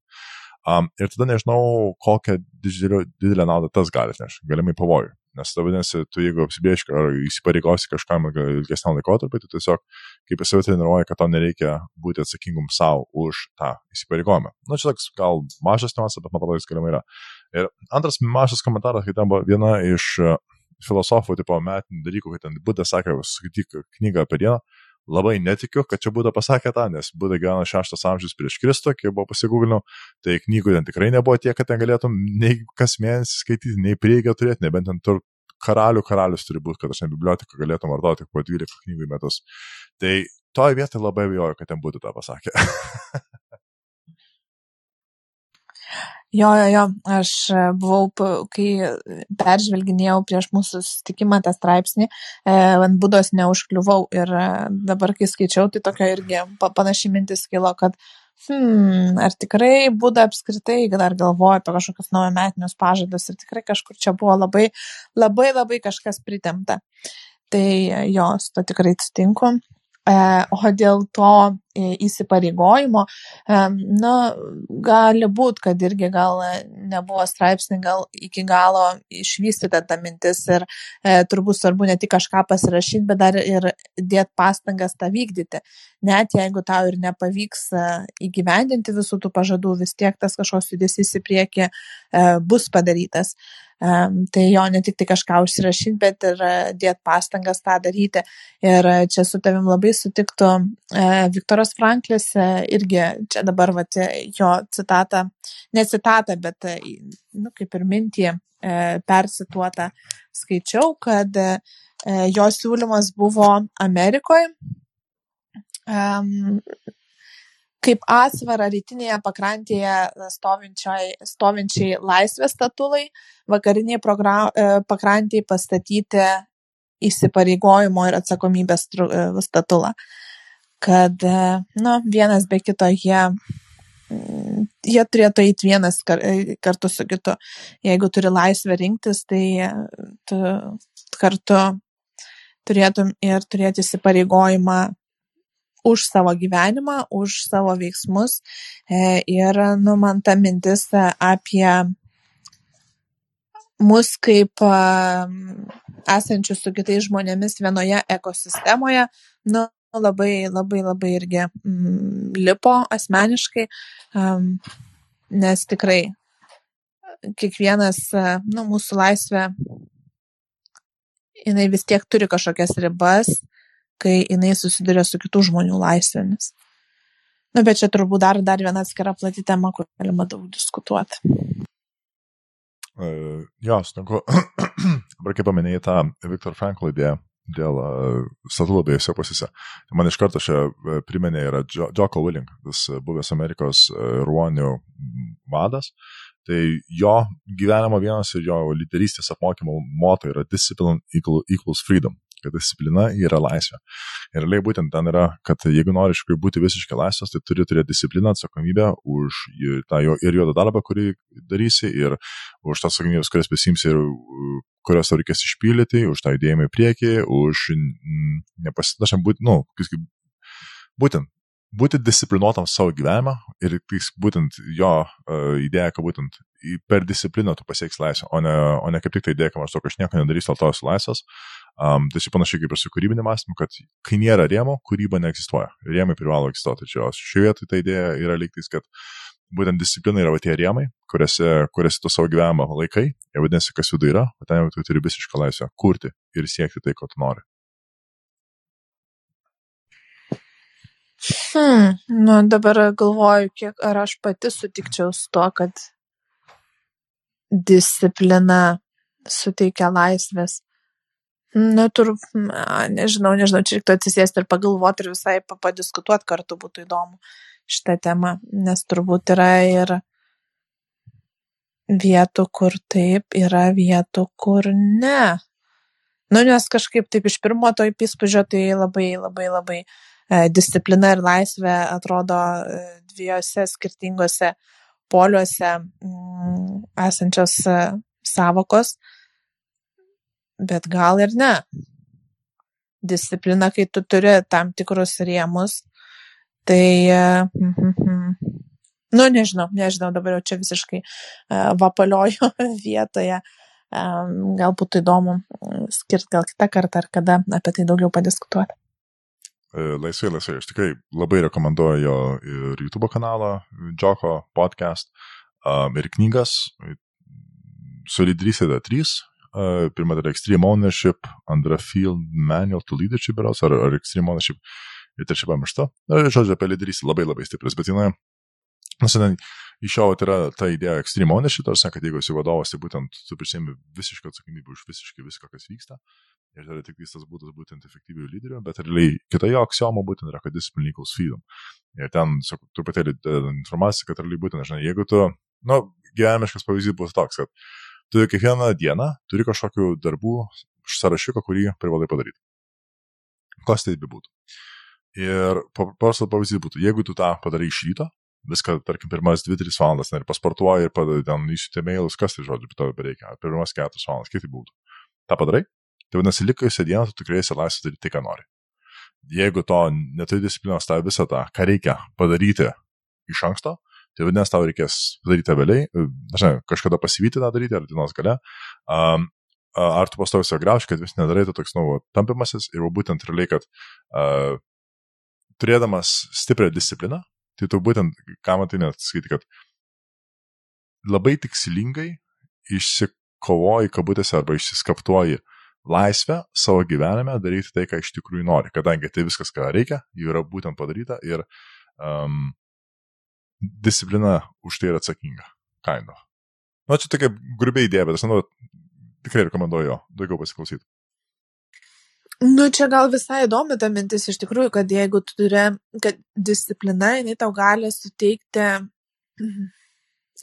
Um, ir tada nežinau, kokią didelę, didelę naudą tas gali atnešti, galimai pavojų. Nes tada, vadinasi, tu jeigu apsibėžki ar įsipareigosi kažkam ilgesniam laikotarpiu, tai tiesiog kaip į save treniruoji, kad tau nereikia būti atsakingum savo už tą įsipareigojimą. Na, nu, čia toks gal mažas niuansas, bet man atrodo, jis galimai yra. Ir antras mažas komentaras, kai ten buvo viena iš filosofų, tipo metinių dalykų, kai ten Buda sakė, skaityk knygą apie dieną, labai netikiu, kad čia būtų pasakę tą, nes būtų gyveno šeštas amžius prieš Kristų, kai buvo pasigūglinau, tai knygų ten tikrai nebuvo tiek, kad ten galėtum nei kas mėnesį skaityti, nei prieigą turėti, nebent ten tur karalių karalius turi būti, kad aš ne biblioteką galėtum vartoti po 12 knygų į metus. Tai toje vietoje labai abejoju, kad ten būtų tą pasakę. Jo, jo, jo, aš e, buvau, kai peržvelginėjau prieš mūsų susitikimą tą straipsnį, e, ant būdos neužkliuvau ir e, dabar, kai skaičiau, tai tokia irgi panaši mintis kilo, kad hmm, ar tikrai būda apskritai dar galvoja apie kažkokius naujametinius pažadus ir tikrai kažkur čia buvo labai, labai, labai kažkas pritemta. Tai jo, su to tikrai sutinku. E, o dėl to įsipareigojimo, e, na, gali būti, kad irgi gal nebuvo straipsnį, gal iki galo išvystyta ta mintis ir e, turbūt svarbu ne tik kažką pasirašyti, bet dar ir dėti pastangas tą vykdyti. Net jeigu tau ir nepavyks įgyvendinti visų tų pažadų, vis tiek tas kažkoks judesys į priekį e, bus padarytas. Tai jo ne tik tai kažką užsirašyti, bet ir e, dėti pastangas tą daryti. Ir e, čia su tavim labai sutiktų e, Viktoras Franklis, irgi čia dabar vat, jo citatą, ne citatą, bet nu, kaip ir mintį persituotą skaičiau, kad jo siūlymas buvo Amerikoje kaip atsvarą rytinėje pakrantėje stovinčiai laisvės statulai, vakariniai e, pakrantėje pastatyti įsipareigojimo ir atsakomybės e, statulą. Kad, e, nu, vienas be kito jie, mm, jie turėtų eiti vienas kartu su kitu. Jeigu turi laisvę rinktis, tai tu kartu turėtum ir turėti įsipareigojimą už savo gyvenimą, už savo veiksmus. E, ir, nu, man ta mintis apie mus kaip esančius su kitais žmonėmis vienoje ekosistemoje, nu, labai, labai, labai irgi mm, lipo asmeniškai, um, nes tikrai kiekvienas, nu, mūsų laisvė, jinai vis tiek turi kažkokias ribas kai jinai susiduria su kitų žmonių laisvėmis. Na, nu, bet čia turbūt dar, dar viena atskira plati tema, kur galima daug diskutuoti. Uh, jo, sutinku. Dabar kaip paminėjai tą Viktor Frankl idėją dėl statulų abiejose pusėse. Man iš karto čia priminė yra Joko Willing, tas buvęs Amerikos ruonių vadas. Tai jo gyvenimo vienas ir jo lyderystės apmokymo moto yra discipline equals freedom kad disciplina yra laisvė. Ir realiai būtent ten yra, kad jeigu nori iš tikrųjų būti visiškai laisvas, tai turi turėti discipliną, atsakomybę už tą jo ir juodą darbą, kurį darysi, ir už tas atsakomybės, kurias prisimsi ir kurias reikės išpildyti, už tą judėjimą į priekį, už nepasitašant būti, nu, būtent būti disciplinuotam savo gyvenimą ir tai būtent jo uh, idėja, kad būtent per discipliną tu pasieks laisvę, o ne, o ne kaip tik tai idėja, kad maždaug aš nieko nedarysiu, dėl to esu laisvas. Um, tai čia panašiai kaip ir su kūrybiniu mąstymu, kad kai nėra rėmų, kūryba neegzistuoja. Rėmai privalo egzistuoti. Čia šioje vietoje ta idėja yra lygtais, kad būtent disciplina yra va tie rėmai, kuriuose, kuriuose tu savo gyvenimą laikai, ir vadinasi, kas viduje yra, o ten jau tu turi visišką laisvę kurti ir siekti tai, ko tu nori. Hmm, nu dabar galvoju, kiek ar aš pati sutikčiau su to, kad disciplina suteikia laisvės. Na, tur, nežinau, nežinau, čia reiktų atsisėsti ir pagalvoti ir visai padiskutuoti kartu būtų įdomu šitą temą, nes turbūt yra ir vietų, kur taip, yra vietų, kur ne. Nu, nes kažkaip taip iš pirmo to įspūdžio tai labai, labai, labai E, disciplina ir laisvė atrodo e, dviejose skirtingose poliuose mm, esančios e, savokos, bet gal ir ne. Disciplina, kai tu turi tam tikrus rėmus, tai, mm, nu, nežinau, nežinau, dabar jau čia visiškai vapalioju vietoje. Gal būtų įdomu skirti gal kitą kartą ar kada apie tai daugiau padiskutuoti. E, laisvai, laisvai. Aš tikrai labai rekomenduoju jo ir YouTube kanalą, Džoko podcast ir knygas. Solidrysė yra trys. Uh, pirma yra Extreme Ownership, antra Field Manual to Leadership, ar, ar Extreme Ownership. Ir trečia pamiršta. Na, žodžiu, apie lyderystę labai labai stiprius, bet jinai, nu, šiandien iš jo yra ta idėja extreme ownership, tarsi, kad jeigu esi vadovas, tai būtent tu prisėmi visišką atsakomybę už visiškai viską, kas vyksta. Ir tai yra tik tas būdas būtent efektyvių lyderių, bet realiai kita jo aksioma būtent yra, kad discipline equals freedom. Ir ten, truputėlį informacija, kad realiai būtent, žinai, jeigu tu, nu, gyvenimiškas pavyzdys bus toks, kad tu kiekvieną dieną turi kažkokių darbų sąrašiuką, kurį privalai padaryti. Kas tai bebūtų. Ir paprastas pavyzdys būtų, jeigu tu tą padarai iš ryto, viską, tarkim, pirmas 2-3 valandas, ir pasportuoji ir ten įsiutė mailus, kas tai žodžiu, to bereikia, pirmas 4 valandas, kaip tai būtų. Ta padarai, tai vadinasi, likusią dieną tu tikrai esi laisvas daryti tai, ką nori. Jeigu to neturi disciplinos, tą visą tą, ką reikia padaryti iš anksto, tai vadinasi, tau reikės padaryti vėliai, žinai, kažkada pasivyti tą daryti, ar dienos gale, um, ar tu pastovi savo grauši, kad vis nedarai, tai toks, nu, tampimasis ir būtent realiai, kad uh, turėdamas stiprią discipliną, tai tu būtent, ką man tai net sakyti, kad labai tikslingai išsikovoji kabutėse arba išsiskaptuoji laisvę savo gyvenime daryti tai, ką iš tikrųjų nori, kadangi tai viskas, ką reikia, jau yra būtent padaryta ir um, disciplina už tai yra atsakinga. Kind of. Na, nu, čia tokia grubiai idėja, bet aš manau, tikrai rekomenduoju jo daugiau pasiklausyti. Nu, čia gal visai įdomi ta mintis iš tikrųjų, kad jeigu tu turi, kad disciplina, jinai tau gali suteikti, mhm,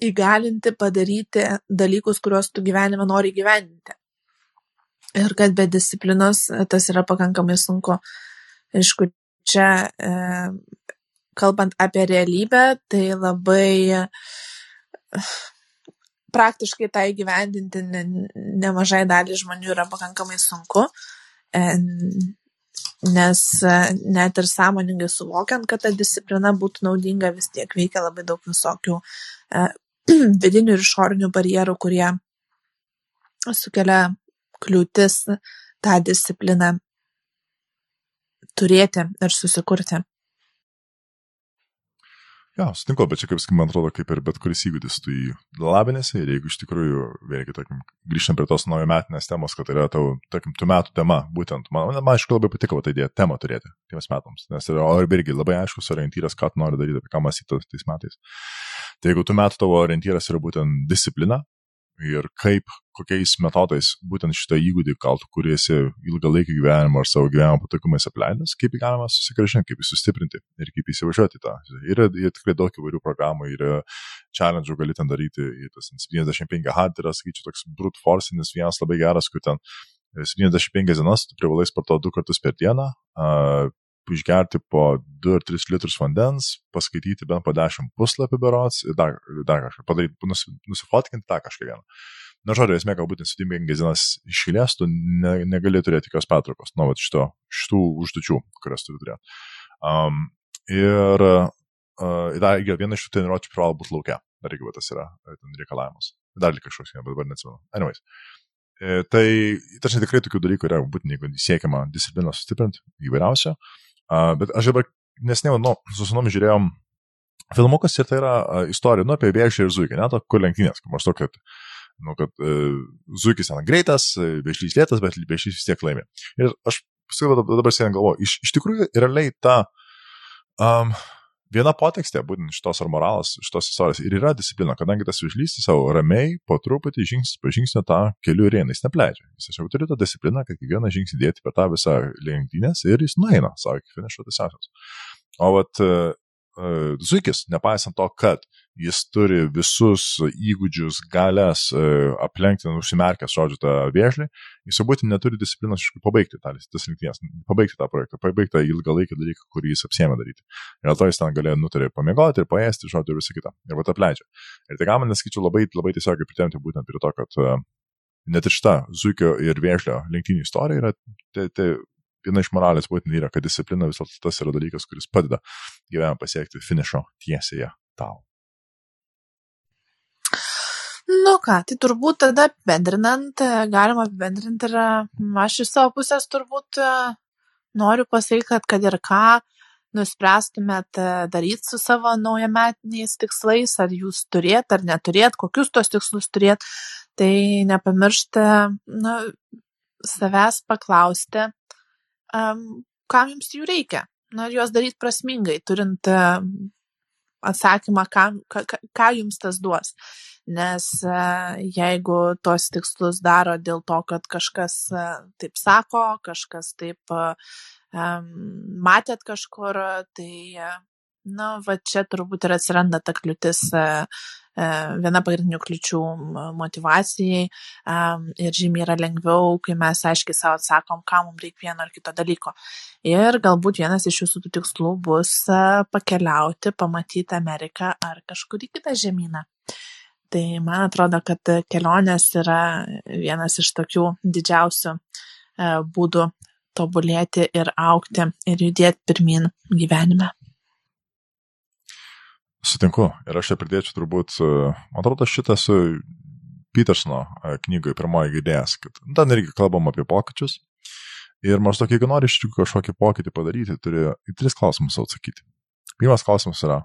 įgalinti padaryti dalykus, kuriuos tu gyvenime nori gyventi. Ir kad be disciplinos tas yra pakankamai sunku. Aišku, čia e, kalbant apie realybę, tai labai praktiškai tą įgyvendinti ne, nemažai dalį žmonių yra pakankamai sunku nes e, net ir sąmoningai suvokiant, kad ta disciplina būtų naudinga, vis tiek veikia labai daug visokių e, vidinių ir išorinių barjerų, kurie sukelia kliūtis tą discipliną turėti ir susikurti. Jo, sutinku, bet čia kaip, man atrodo, kaip ir bet kuris įgūdis, tu jį labinėsi ir jeigu iš tikrųjų, vėlgi, tarkim, grįžtam prie tos naujo metinės temos, kad tai yra tau, tarkim, tų metų tema, būtent, man, man, aišku, labai patiko ta idėja temą turėti tiems metams, nes yra, o ir irgi labai aiškus orientyras, ką tu nori daryti, apie ką mąstyti tais metais. Tai jeigu tų metų tavo orientyras yra būtent disciplina, ir kaip, kokiais metodais būtent šitą įgūdį, gal tu kuriesi ilgalaikį gyvenimą ar savo gyvenimo patogumais apleidęs, kaip jį galima susigražinti, kaip jį sustiprinti ir kaip įsivažiuoti tą. Yra, yra tikrai daug įvairių programų, yra challenge gali ten daryti, tas 75 hard yra, sakyčiau, toks brute forcinis vienas labai geras, kur ten 75 dienas tu privalai sportuoti du kartus per dieną, išgerti po 2 ar 3 litrus vandens, paskaityti bent po 10 puslapį berots ir dar, dar kažką padaryti, nusifotkinti tą kažką vieną. Na, žodžiu, esmė, galbūt nesudėmingas dienas išėlės, tu ne, negali turėti jokios pertraukos nuo šito, šitų užduočių, kurias turi turėti. Um, ir uh, dar, viena iš tų treniruočių privalo būti laukia. Dar irgi tas yra ten reikalavimas. Dar lik kažkoks, bet dabar neatsimenu. Anyways. E, tai, tarsi tikrai tokių dalykų yra būtent, jeigu siekiama discipliną sustiprinti, įvairiausio. Bet aš dabar nesnėjau, nu, su sunomi žiūrėjom filmukas ir tai yra istorija, nu, apie vėžį ir zuikį, ne, to, kur lenktynės, kur maždaug, kad, nu, kad uh, zuikis ten greitas, vėžlys lėtas, bet vėžlys vis tiek laimė. Ir aš paskui dabar sėdėjau galvoju, iš, iš tikrųjų realiai ta um, viena potekstė, būtent šitos ar moralas, šitos istorijos ir yra disciplina, kadangi tas užlysti savo ramiai, po truputį žingsnis po žingsnio tą kelių jis nepleidžia. Jis tiesiog turi tą discipliną, kad kiekvieną žingsnį dėti per tą visą lenktynės ir jis nueina savo iki finišo tiesiosios. O vat uh, Zuikis, nepaisant to, kad jis turi visus įgūdžius, galės uh, aplenkti, užsimerkęs, žodžiu, tą vėžlį, jis būtent neturi disciplinos iš pabaigti tą, tas rinktinės, pabaigti tą projektą, pabaigti tą ilgalaikį dalyką, kurį jis apsėmė daryti. Ir dėl to jis ten galėjo nutarė pamiegoti ir paėsti, žodžiu, ir visą kitą. Ir va apleidžia. Ir tai man nesakyčiau labai, labai tiesiogiai pritemti būtent prie to, kad uh, net ir šita Zuikio ir Vėžlio lenktynių istorija yra tai, tai viena iš moralės būtent yra, kad disciplina vis dėlto tas yra dalykas, kuris padeda gyvenime pasiekti finišo tiesėje tau. Nu ką, tai turbūt tada apibendrinant, galima apibendrinti ir aš iš savo pusės turbūt noriu pasakyti, kad kad ir ką nuspręstumėt daryti su savo naujametiniais tikslais, ar jūs turėt ar neturėt, kokius tos tikslus turėt, tai nepamiršti nu, savęs paklausti, um, kam jums jų reikia. na, juos daryti prasmingai, turint e, atsakymą, ką, ką, ką jums tas duos. Nes e, jeigu tos tikslus daro dėl to, kad kažkas e, taip sako, kažkas taip matėt kažkur, tai, na, va čia turbūt ir atsiranda ta kliūtis E, viena pagrindinių kliučių motivacijai ir žymiai yra lengviau, kai mes aiškiai savo atsakom, ką mums reikia vieno ar kito dalyko. Ir galbūt vienas iš jūsų tų tikslų bus e, pakeliauti, pamatyti Ameriką ar kažkurį kitą žemyną. Tai man atrodo, kad kelionės yra vienas iš tokių didžiausių e, būdų tobulėti ir aukti ir judėti pirmin gyvenime. Sutinku. Ir aš čia pridėčiau turbūt, e, man atrodo, šitą su Petersono e, knygoje pirmoji idėjas, kad ten irgi kalbam apie pokyčius. Ir maždaug, jeigu nori iš tikrųjų kažkokį pokytį padaryti, turi į tris klausimus atsakyti. Pirmas klausimas yra,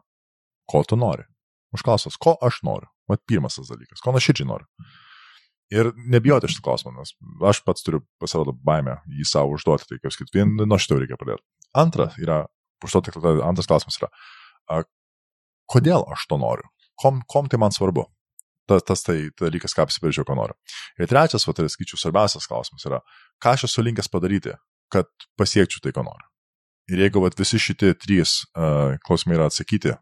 ko tu nori? Užklausas, ko aš noriu? Vat pirmas tas dalykas, ko nuoširdžiai noriu. Ir nebijoti šitą klausimą, nes aš pats turiu pasirodo baimę jį savo užduoti, tai kaip sakyti, vien nuo šito reikia pradėti. Antra yra, užduoti, antras klausimas yra, kodėl aš to noriu, kom, kom tai man svarbu. Tas, tas tai dalykas, ką apsibrėžiau, ko noriu. Ir trečias, va, tai skaičiu, svarbiausias klausimas yra, ką aš esu linkęs padaryti, kad pasiekčiau tai, ko noriu. Ir jeigu vat, visi šitie trys uh, klausimai yra atsakyti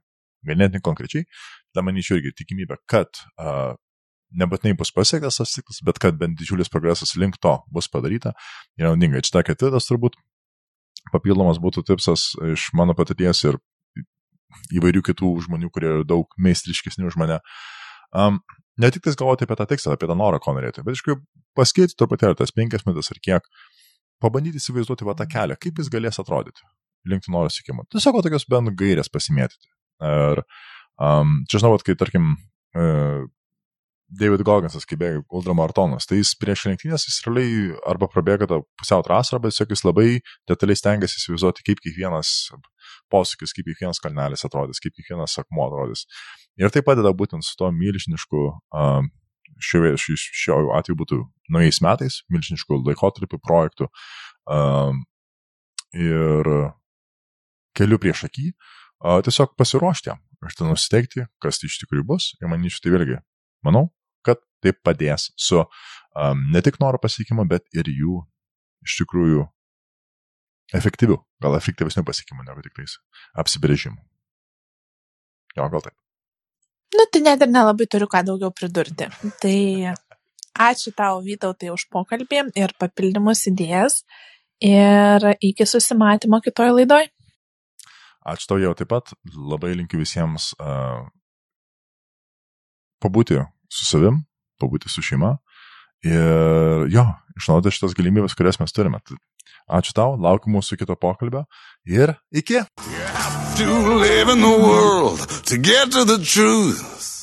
ganėtinai konkrečiai, tada manyčiau irgi tikimybė, kad uh, nebūtinai bus pasiektas tas tikslas, bet kad bent didžiulis progresas link to bus padaryta, yra naudinga. Čia ta ketvirtas turbūt papildomas būtų tipsas iš mano patirties ir įvairių kitų žmonių, kurie yra daug meistriškesni už mane. Um, ne tik tais galvoti apie tą tikslą, apie tą norą, ko norėti, bet iš tikrųjų paskirti truputėlį tas penkias minutės ar kiek, pabandyti įsivaizduoti va tą kelią, kaip jis galės atrodyti link noro siekimo. Tiesiog tokios bent gairės pasimėtyti. Ir um, čia žinau, kai tarkim uh, David Gogginsas, kai bėga ultramaratonas, tai jis prieš lenktynės jis realiai arba prabėga tą pusiau trasą, arba tiesiog jis labai detaliai stengiasi įsivaizduoti, kaip kiekvienas posūkis, kaip kiekvienas kalnelis atrodys, kaip kiekvienas akmuo atrodys. Ir tai padeda būtent su to milžinišku, šiuo, šiuo atveju būtų naujais metais, milžinišku laikotarpiu projektų ir keliu prieš akį, uh, tiesiog pasiruošti jam, ir tada nusiteikti, kas iš tikrųjų bus. Ir manyčiau, tai vėlgi, manau, kad tai padės su um, ne tik noro pasiekimu, bet ir jų iš tikrųjų efektyvių, gal efektyvesnių pasiekimų negu tik tais apsibrėžimų. Jo, gal taip. Nu, tai net ir nelabai turiu ką daugiau pridurti. Tai ačiū tau, Vytautai, už pokalbį ir papildymus idėjas. Ir iki susimatymo kitoj laidoj. Ačiū tau jau taip pat. Labai linkiu visiems uh, pabūti su savim, pabūti su šeima. Ir jo, išnaudoti šitas galimybės, kurias mes turime. Ačiū tau, laukiu mūsų kito pokalbio ir iki. To live in the world to get to the truth.